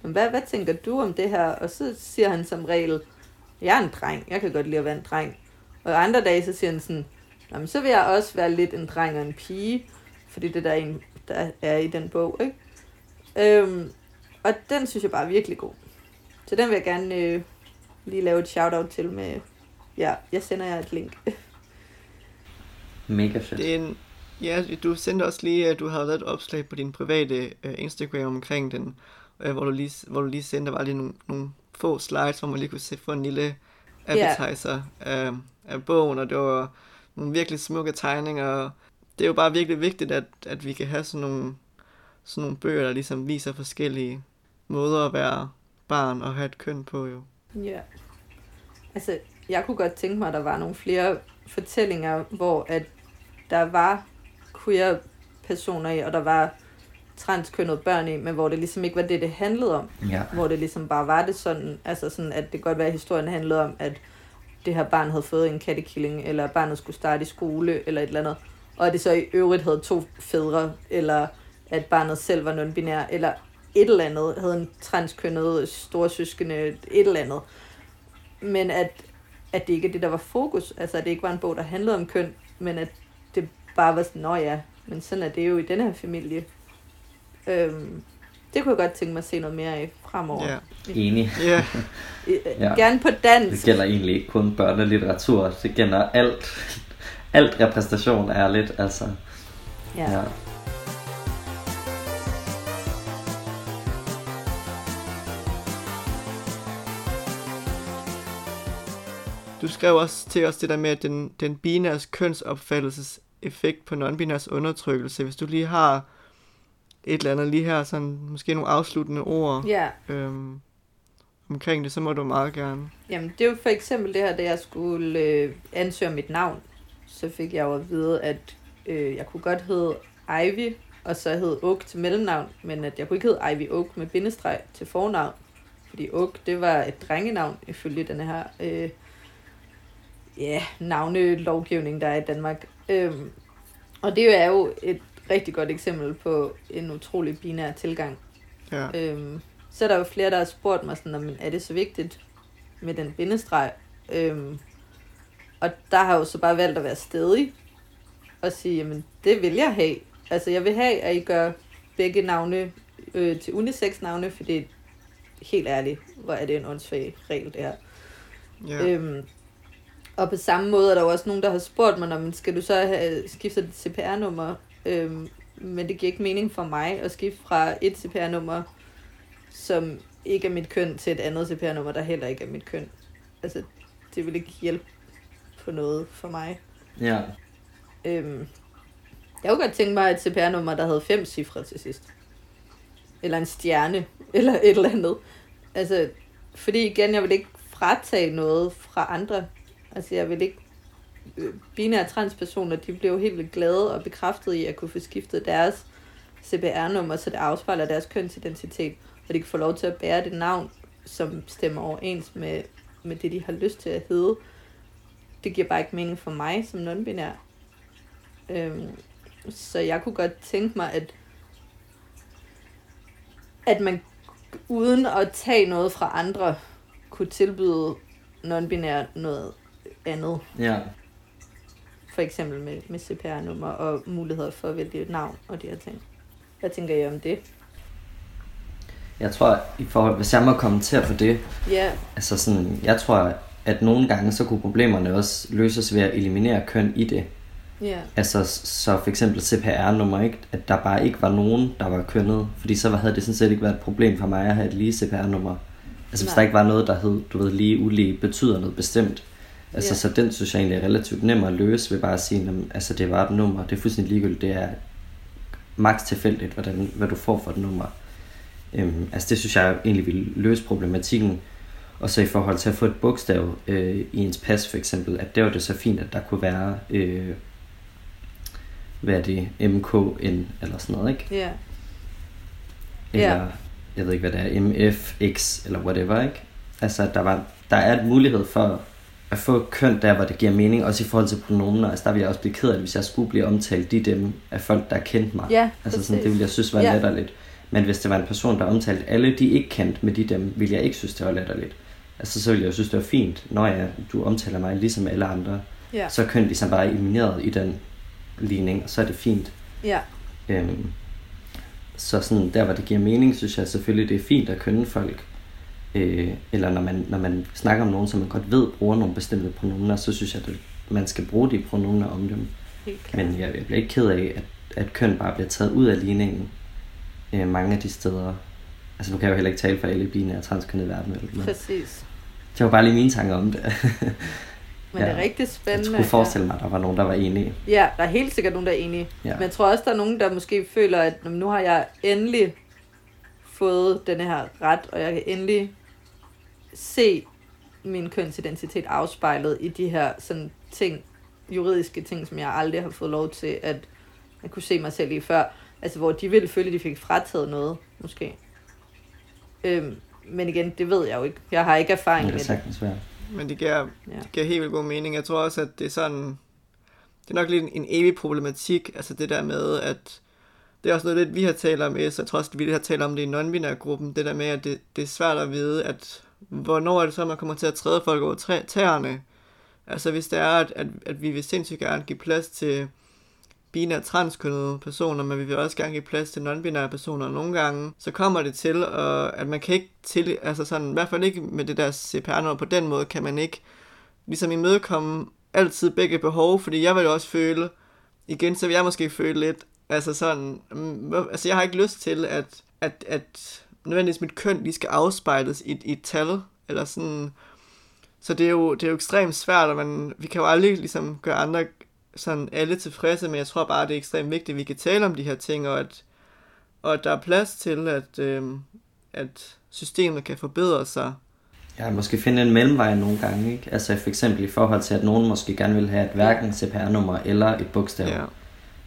hvad, hvad tænker du om det her? Og så siger han som regel, jeg er en dreng, jeg kan godt lide at være en dreng. Og andre dage, så siger han sådan, Jamen, så vil jeg også være lidt en dreng og en pige, fordi det der er en, der er i den bog, ikke? Øhm, og den synes jeg bare er virkelig god. Så den vil jeg gerne øh, lige lave et shout-out til med, ja, jeg sender jer et link. *laughs* Mega fedt. Det er en, ja, du sendte også lige, at du havde lavet et opslag på din private uh, Instagram omkring den, uh, hvor, du lige, hvor du lige sendte, der var lige nogle, nogle få slides, hvor man lige kunne se få en lille appetizer yeah. af, af bogen, og det var nogle virkelig smukke tegninger, og det er jo bare virkelig vigtigt, at, at vi kan have sådan nogle, sådan nogle bøger, der ligesom viser forskellige måder at være barn og have et køn på jo. Ja. Altså, jeg kunne godt tænke mig, at der var nogle flere fortællinger, hvor at der var queer personer i, og der var transkønnede børn i, men hvor det ligesom ikke var det, det handlede om. Ja. Hvor det ligesom bare var det sådan, altså sådan, at det godt være, at historien handlede om, at det her barn havde fået en kattekilling, eller barnet skulle starte i skole, eller et eller andet. Og at det så i øvrigt havde to fædre, eller at barnet selv var non-binær, eller et eller andet, havde en transkønnet storsøskende, et eller andet. Men at, at det ikke er det, der var fokus. Altså, at det ikke var en bog, der handlede om køn, men at det bare var sådan, nå ja, men sådan er det jo i den her familie. Øhm, det kunne jeg godt tænke mig at se noget mere af fremover. Ja. Enig. Ja, Ja. Gerne på dansk. Det gælder egentlig ikke kun børnelitteratur. Det gælder alt alt repræsentation er lidt, altså. Ja. ja. Du skrev også til os det der med, at den, den binærs kønsopfattelses effekt på non-binærs undertrykkelse. Hvis du lige har et eller andet lige her, sådan måske nogle afsluttende ord ja. øhm, omkring det, så må du meget gerne. Jamen, det er jo for eksempel det her, da jeg skulle øh, ansøge mit navn så fik jeg jo at vide, at øh, jeg kunne godt hedde Ivy, og så hed Oak til mellemnavn, men at jeg kunne ikke hedde Ivy Oak med bindestreg til fornavn, fordi Oak, det var et drengenavn, ifølge den her øh, ja, navnelovgivning, der er i Danmark. Øhm, og det er jo et rigtig godt eksempel på en utrolig binær tilgang. Ja. Øhm, så er der jo flere, der har spurgt mig sådan, "Jamen, er det så vigtigt med den bindestreg? Øhm, og der har jeg jo så bare valgt at være stedig og sige, jamen det vil jeg have. Altså jeg vil have, at I gør begge navne øh, til unisex navne, fordi helt ærligt, hvor er det en åndssvag regel det her. ja. Øhm, og på samme måde er der jo også nogen, der har spurgt mig, "Nå, men skal du så have skiftet dit CPR-nummer? Øhm, men det giver ikke mening for mig at skifte fra et CPR-nummer, som ikke er mit køn, til et andet CPR-nummer, der heller ikke er mit køn. Altså, det vil ikke hjælpe på noget for mig. Ja. Øhm, jeg kunne godt tænke mig et CPR-nummer, der havde fem cifre til sidst. Eller en stjerne, *laughs* eller et eller andet. Altså, fordi igen, jeg vil ikke fratage noget fra andre. Altså, jeg vil ikke... øh, Binære transpersoner, de bliver jo helt vildt glade og bekræftet i at kunne få skiftet deres CPR-nummer, så det afspejler deres kønsidentitet, og de kan få lov til at bære det navn, som stemmer overens med, med det, de har lyst til at hedde. Det giver bare ikke mening for mig som non-binær. Øhm, så jeg kunne godt tænke mig, at, at man uden at tage noget fra andre, kunne tilbyde non-binær noget andet. Ja. For eksempel med, med CPR-nummer og muligheder for at vælge et navn og de her ting. Hvad tænker I om det? Jeg tror, i forhold, hvis jeg må kommentere på det, Ja, altså sådan, jeg tror, at nogle gange, så kunne problemerne også løses ved at eliminere køn i det. ja, Altså, så for eksempel CPR-nummer, ikke? At der bare ikke var nogen, der var kønnet. Fordi så havde det sådan set ikke været et problem for mig at have et lige CPR-nummer. Altså, hvis Nej. der ikke var noget, der hed, du ved, lige ulige, betyder noget bestemt. Altså, Ja. så den synes jeg egentlig er relativt nem at løse ved bare at sige, jamen, altså, det var et nummer. Det er fuldstændig ligegyldigt. Det er maks tilfældigt, hvordan, hvad du får for et nummer. Øhm, altså, det synes jeg egentlig vil løse problematikken. Og så i forhold til at få et bogstav øh, i ens pas for eksempel, at det var det så fint, at der kunne være, øh, hvad er det, MKN eller sådan noget, ikke? ja, Eller, Ja. jeg ved ikke, hvad det er, MFX eller whatever, ikke? Altså, der, var, der er et mulighed for at få køn der, hvor det giver mening, også i forhold til pronomener. Altså, der vil jeg også blive ked af det, hvis jeg skulle blive omtalt de dem af folk, der kendte mig. ja, Altså sådan, det ville jeg synes var Ja. ja. latterligt. Men hvis det var en person, der omtalte alle, de ikke kendte med de dem, ville jeg ikke synes, det var latterligt. Altså så ville jeg jo synes, det var fint, når jeg, du omtaler mig ligesom alle andre. Ja, Så er køn ligesom bare elimineret i den ligning, og så er det fint. ja, Øhm, så sådan, der hvor det giver mening, synes jeg selvfølgelig, det er fint at kønne folk. Øh, eller når man, når man snakker om nogen, som man godt ved bruger nogle bestemte pronomener, så synes jeg, at man skal bruge de pronomener om dem. Men jeg, jeg bliver ikke ked af, at, at køn bare bliver taget ud af ligningen øh, mange af de steder. Altså nu kan jeg jo heller ikke tale for alle binære transkønnede i verden, vel? Men Præcis. det var bare lige mine tanker om det. *laughs* Men det er Ja. rigtig jeg spændende. skulle forestille mig, at der var nogen, der var enige. Ja. ja, der er helt sikkert nogen, der er enige. Ja. Men jeg tror også, der er nogen, der måske føler, at "Nå, men nu har jeg endelig fået denne her ret, og jeg kan endelig se min kønsidentitet afspejlet i de her sådan ting, juridiske ting, som jeg aldrig har fået lov til at, at kunne se mig selv i før. Altså, hvor de ville føle, at de fik frataget noget, måske. Øhm, men igen, det ved jeg jo ikke. Jeg har ikke erfaring Det med det. sagtens være. Men det giver, Ja. det giver helt vildt god mening. Jeg tror også, at det er sådan... Det er nok lidt en, en evig problematik, altså det der med, at det er også noget, lidt, vi har talt om, så jeg tror også, at vi har talt om det i non gruppen det der med, at det, det er svært at vide, at hvornår er det så, man kommer til at træde folk over tæerne. Altså hvis det er, at, at, at vi vil sindssygt gerne give plads til binære transkønnede personer, men vi vil også gerne give plads til non-binære personer. Nogle gange, så kommer det til, at, at man kan ikke til, altså sådan, i hvert fald ikke med det der CPR-nummer, på den måde kan man ikke ligesom imødekomme altid begge behov, fordi jeg vil jo også føle, igen, så vil jeg måske føle lidt, altså sådan, mm, altså jeg har ikke lyst til, at, at, at nødvendigvis mit køn lige skal afspejles i, i et tal, eller sådan, så det er, jo, det er jo ekstremt svært, og man, vi kan jo aldrig ligesom gøre andre sådan alle tilfredse, men jeg tror bare, det er ekstremt vigtigt, at vi kan tale om de her ting, og at, og at der er plads til, at, øh, at systemet kan forbedre sig. Ja, måske finde en mellemvej nogle gange, ikke? Altså for eksempel i forhold til, at nogen måske gerne vil have et hverken CPR-nummer eller et bogstav. Ja.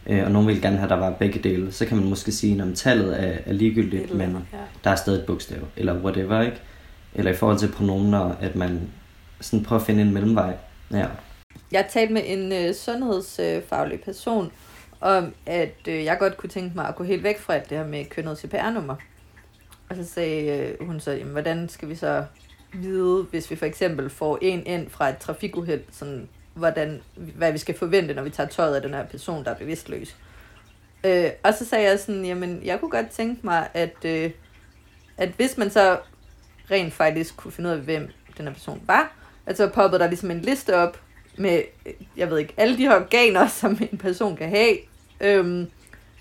Øh, og nogen vil gerne have, at der var begge dele. Så kan man måske sige, at tallet er, er ligegyldigt, men ja. der er stadig et bogstav, eller whatever, ikke? Eller i forhold til pronomener, at man sådan prøver at finde en mellemvej. Ja. Jeg talte med en øh, sundhedsfaglig person om, at øh, jeg godt kunne tænke mig at gå helt væk fra det her med kønnet CPR-nummer. Og så sagde øh, hun så, jamen, hvordan skal vi så vide, hvis vi for eksempel får en ind fra et trafikuheld, sådan, hvordan, hvad vi skal forvente, når vi tager tøjet af den her person, der er bevidstløs. Øh, og så sagde jeg sådan, jamen, jeg kunne godt tænke mig, at, øh, at hvis man så rent faktisk kunne finde ud af, hvem den her person var, at så poppede der ligesom en liste op med, jeg ved ikke, alle de her organer, *laughs* som en person kan have. Øhm,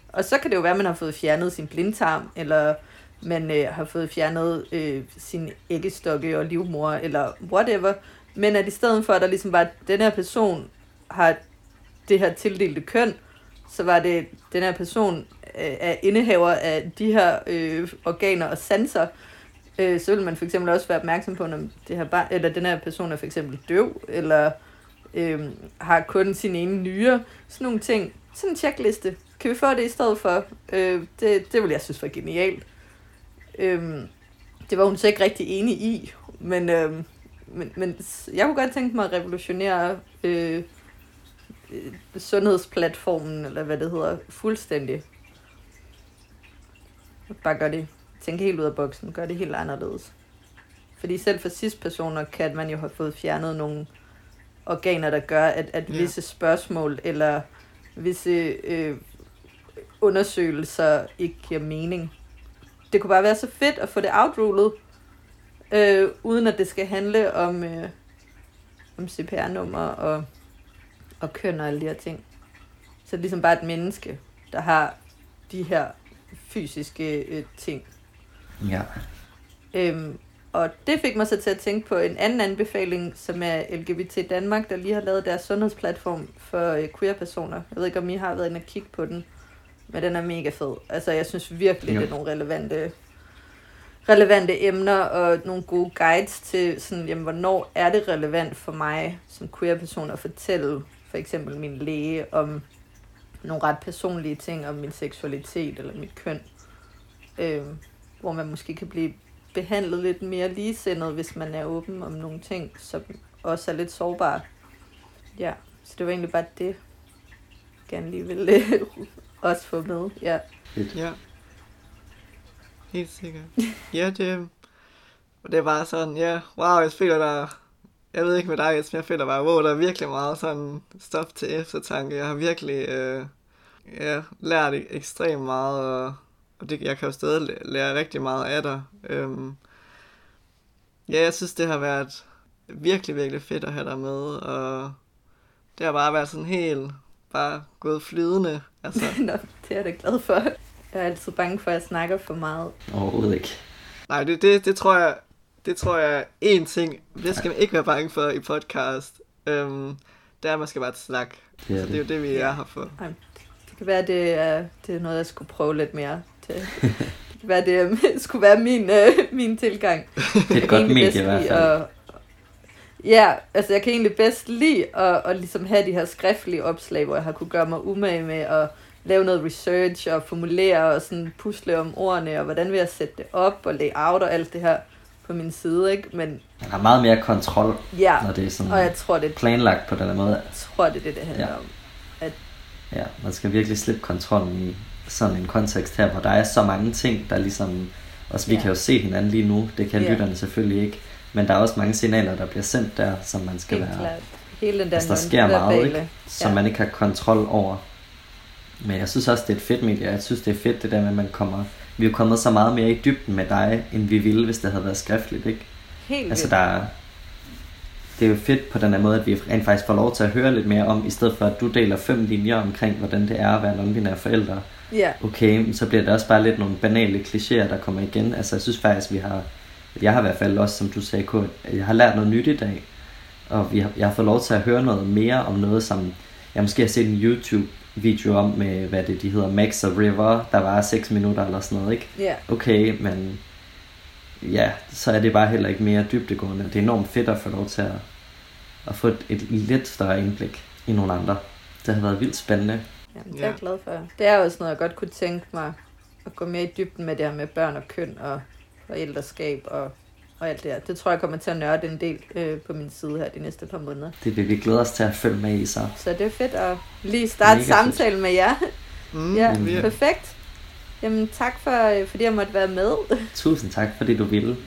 og så kan det jo være, at man har fået fjernet sin blindtarm, eller man øh, har fået fjernet øh, sin æggestokke og livmor, eller whatever. Men at i stedet for, at der ligesom var, at den her person har det her tildelte køn, så var det, den her person øh, er indehaver af de her øh, organer og sanser, øh, så vil man for eksempel også være opmærksom på, om det her barn, eller den her person er for eksempel døv, eller øh, har kun sin ene nyre, sådan nogle ting. Sådan en checkliste. Kan vi få det i stedet for? Øh, det, det ville jeg synes var genialt. Øh, det var hun så ikke rigtig enig i, men, øh, men, men jeg kunne godt tænke mig at revolutionere øh, øh, sundhedsplatformen, eller hvad det hedder, fuldstændig. Bare gør det, tænke helt ud af boksen, gør det helt anderledes. Fordi selv for sidste personer kan man jo have fået fjernet nogle organer, der gør, at, at ja. visse spørgsmål eller visse øh, undersøgelser ikke giver mening. Det kunne bare være så fedt at få det outrullet, øh, uden at det skal handle om, øh, om CPR-nummer og, og køn og alle de her ting. Så det er ligesom bare et menneske, der har de her fysiske øh, ting. Ja. Øhm, og det fik mig så til at tænke på en anden anbefaling, som er LGBT Danmark, der lige har lavet deres sundhedsplatform for øh, queer-personer. Jeg ved ikke, om I har været inde og kigge på den, men den er mega fed. Altså, jeg synes virkelig, jo. det er nogle relevante, relevante emner og nogle gode guides til, sådan, jamen, hvornår er det relevant for mig som queer-person at fortælle for eksempel min læge om nogle ret personlige ting om min seksualitet eller mit køn. Øh, hvor man måske kan blive behandlet lidt mere ligesindet, hvis man er åben om nogle ting, som også er lidt sårbare. Ja, så det var egentlig bare det, jeg gerne lige ville *laughs* også få med. Ja. Ja. Helt sikkert. Ja, det, det var sådan, ja, wow, jeg føler der, jeg ved ikke med dig, men jeg føler bare, wow, der er virkelig meget sådan stof til eftertanke. Jeg har virkelig øh, ja, lært ekstremt meget, og og det, jeg kan jo stadig lære rigtig meget af dig. Øhm, ja, jeg synes, det har været virkelig, virkelig fedt at have dig med, og det har bare været sådan helt, bare gået flydende. Altså. *laughs* Nå, det er jeg da glad for. Jeg er altid bange for, at jeg snakker for meget. Overhovedet ikke. Nej, det, det, det tror jeg, det tror jeg er én ting, det skal man ikke være bange for i podcast. Øhm, det er, at man skal bare snakke. Det er, så det. det er jo det, vi er her for. Det kan være, det er, det er noget, jeg skulle prøve lidt mere det, hvad det *laughs* skulle være min, øh, min tilgang. Det er et godt medie i hvert fald. At, ja, altså jeg kan egentlig bedst lide at, at ligesom have de her skriftlige opslag, hvor jeg har kunne gøre mig umage med at lave noget research og formulere og sådan pusle om ordene, og hvordan vil jeg sætte det op og layout og alt det her på min side, ikke? Men man har meget mere kontrol, ja, når det er sådan og jeg tror, det, planlagt på den måde. Jeg tror, det er det, det handler ja. om. At, ja, man skal virkelig slippe kontrollen i, sådan en kontekst her, hvor der er så mange ting, der ligesom... Også vi ja. kan jo se hinanden lige nu, det kan ja. lytterne selvfølgelig ikke. Men der er også mange signaler, der bliver sendt der, som man skal Helt være... Klart. Hele den der altså, der sker meget, ikke? som ja. man ikke har kontrol over. Men jeg synes også, det er et fedt medie. Jeg synes, det er fedt det der med, at man kommer... Vi er kommet så meget mere i dybden med dig, end vi ville, hvis det havde været skriftligt, ikke? Helt altså, der, det er jo fedt på den her måde, at vi rent faktisk får lov til at høre lidt mere om, i stedet for at du deler fem linjer omkring, hvordan det er at være non-binær forældre. Ja. Okay, så bliver det også bare lidt nogle banale klichéer, der kommer igen. Altså jeg synes faktisk, vi har, jeg har i hvert fald også, som du sagde, Kurt, jeg har lært noget nyt i dag. og vi har, jeg har fået lov til at høre noget mere om noget, som jeg måske har set en YouTube-video om med, hvad det de hedder, Max og River, der var 6 minutter eller sådan noget, ikke? Ja. Okay, men ja, så er det bare heller ikke mere dybdegående. Det er enormt fedt at få lov til at, at få et, et lidt større indblik i nogle andre. Det har været vildt spændende. Jamen, det er jeg glad for. Det er også noget, jeg godt kunne tænke mig at gå mere i dybden med det her med børn og køn og forældreskab og, og alt det her. Det tror jeg kommer til at nørde en del øh, på min side her de næste par måneder. Det vil vi glæde os til at følge med i så. Så det er fedt at lige starte Mega samtalen med jer. Mm, ja, vi, perfekt. Jamen tak for, øh, fordi jeg måtte være med. Tusind tak, fordi du ville.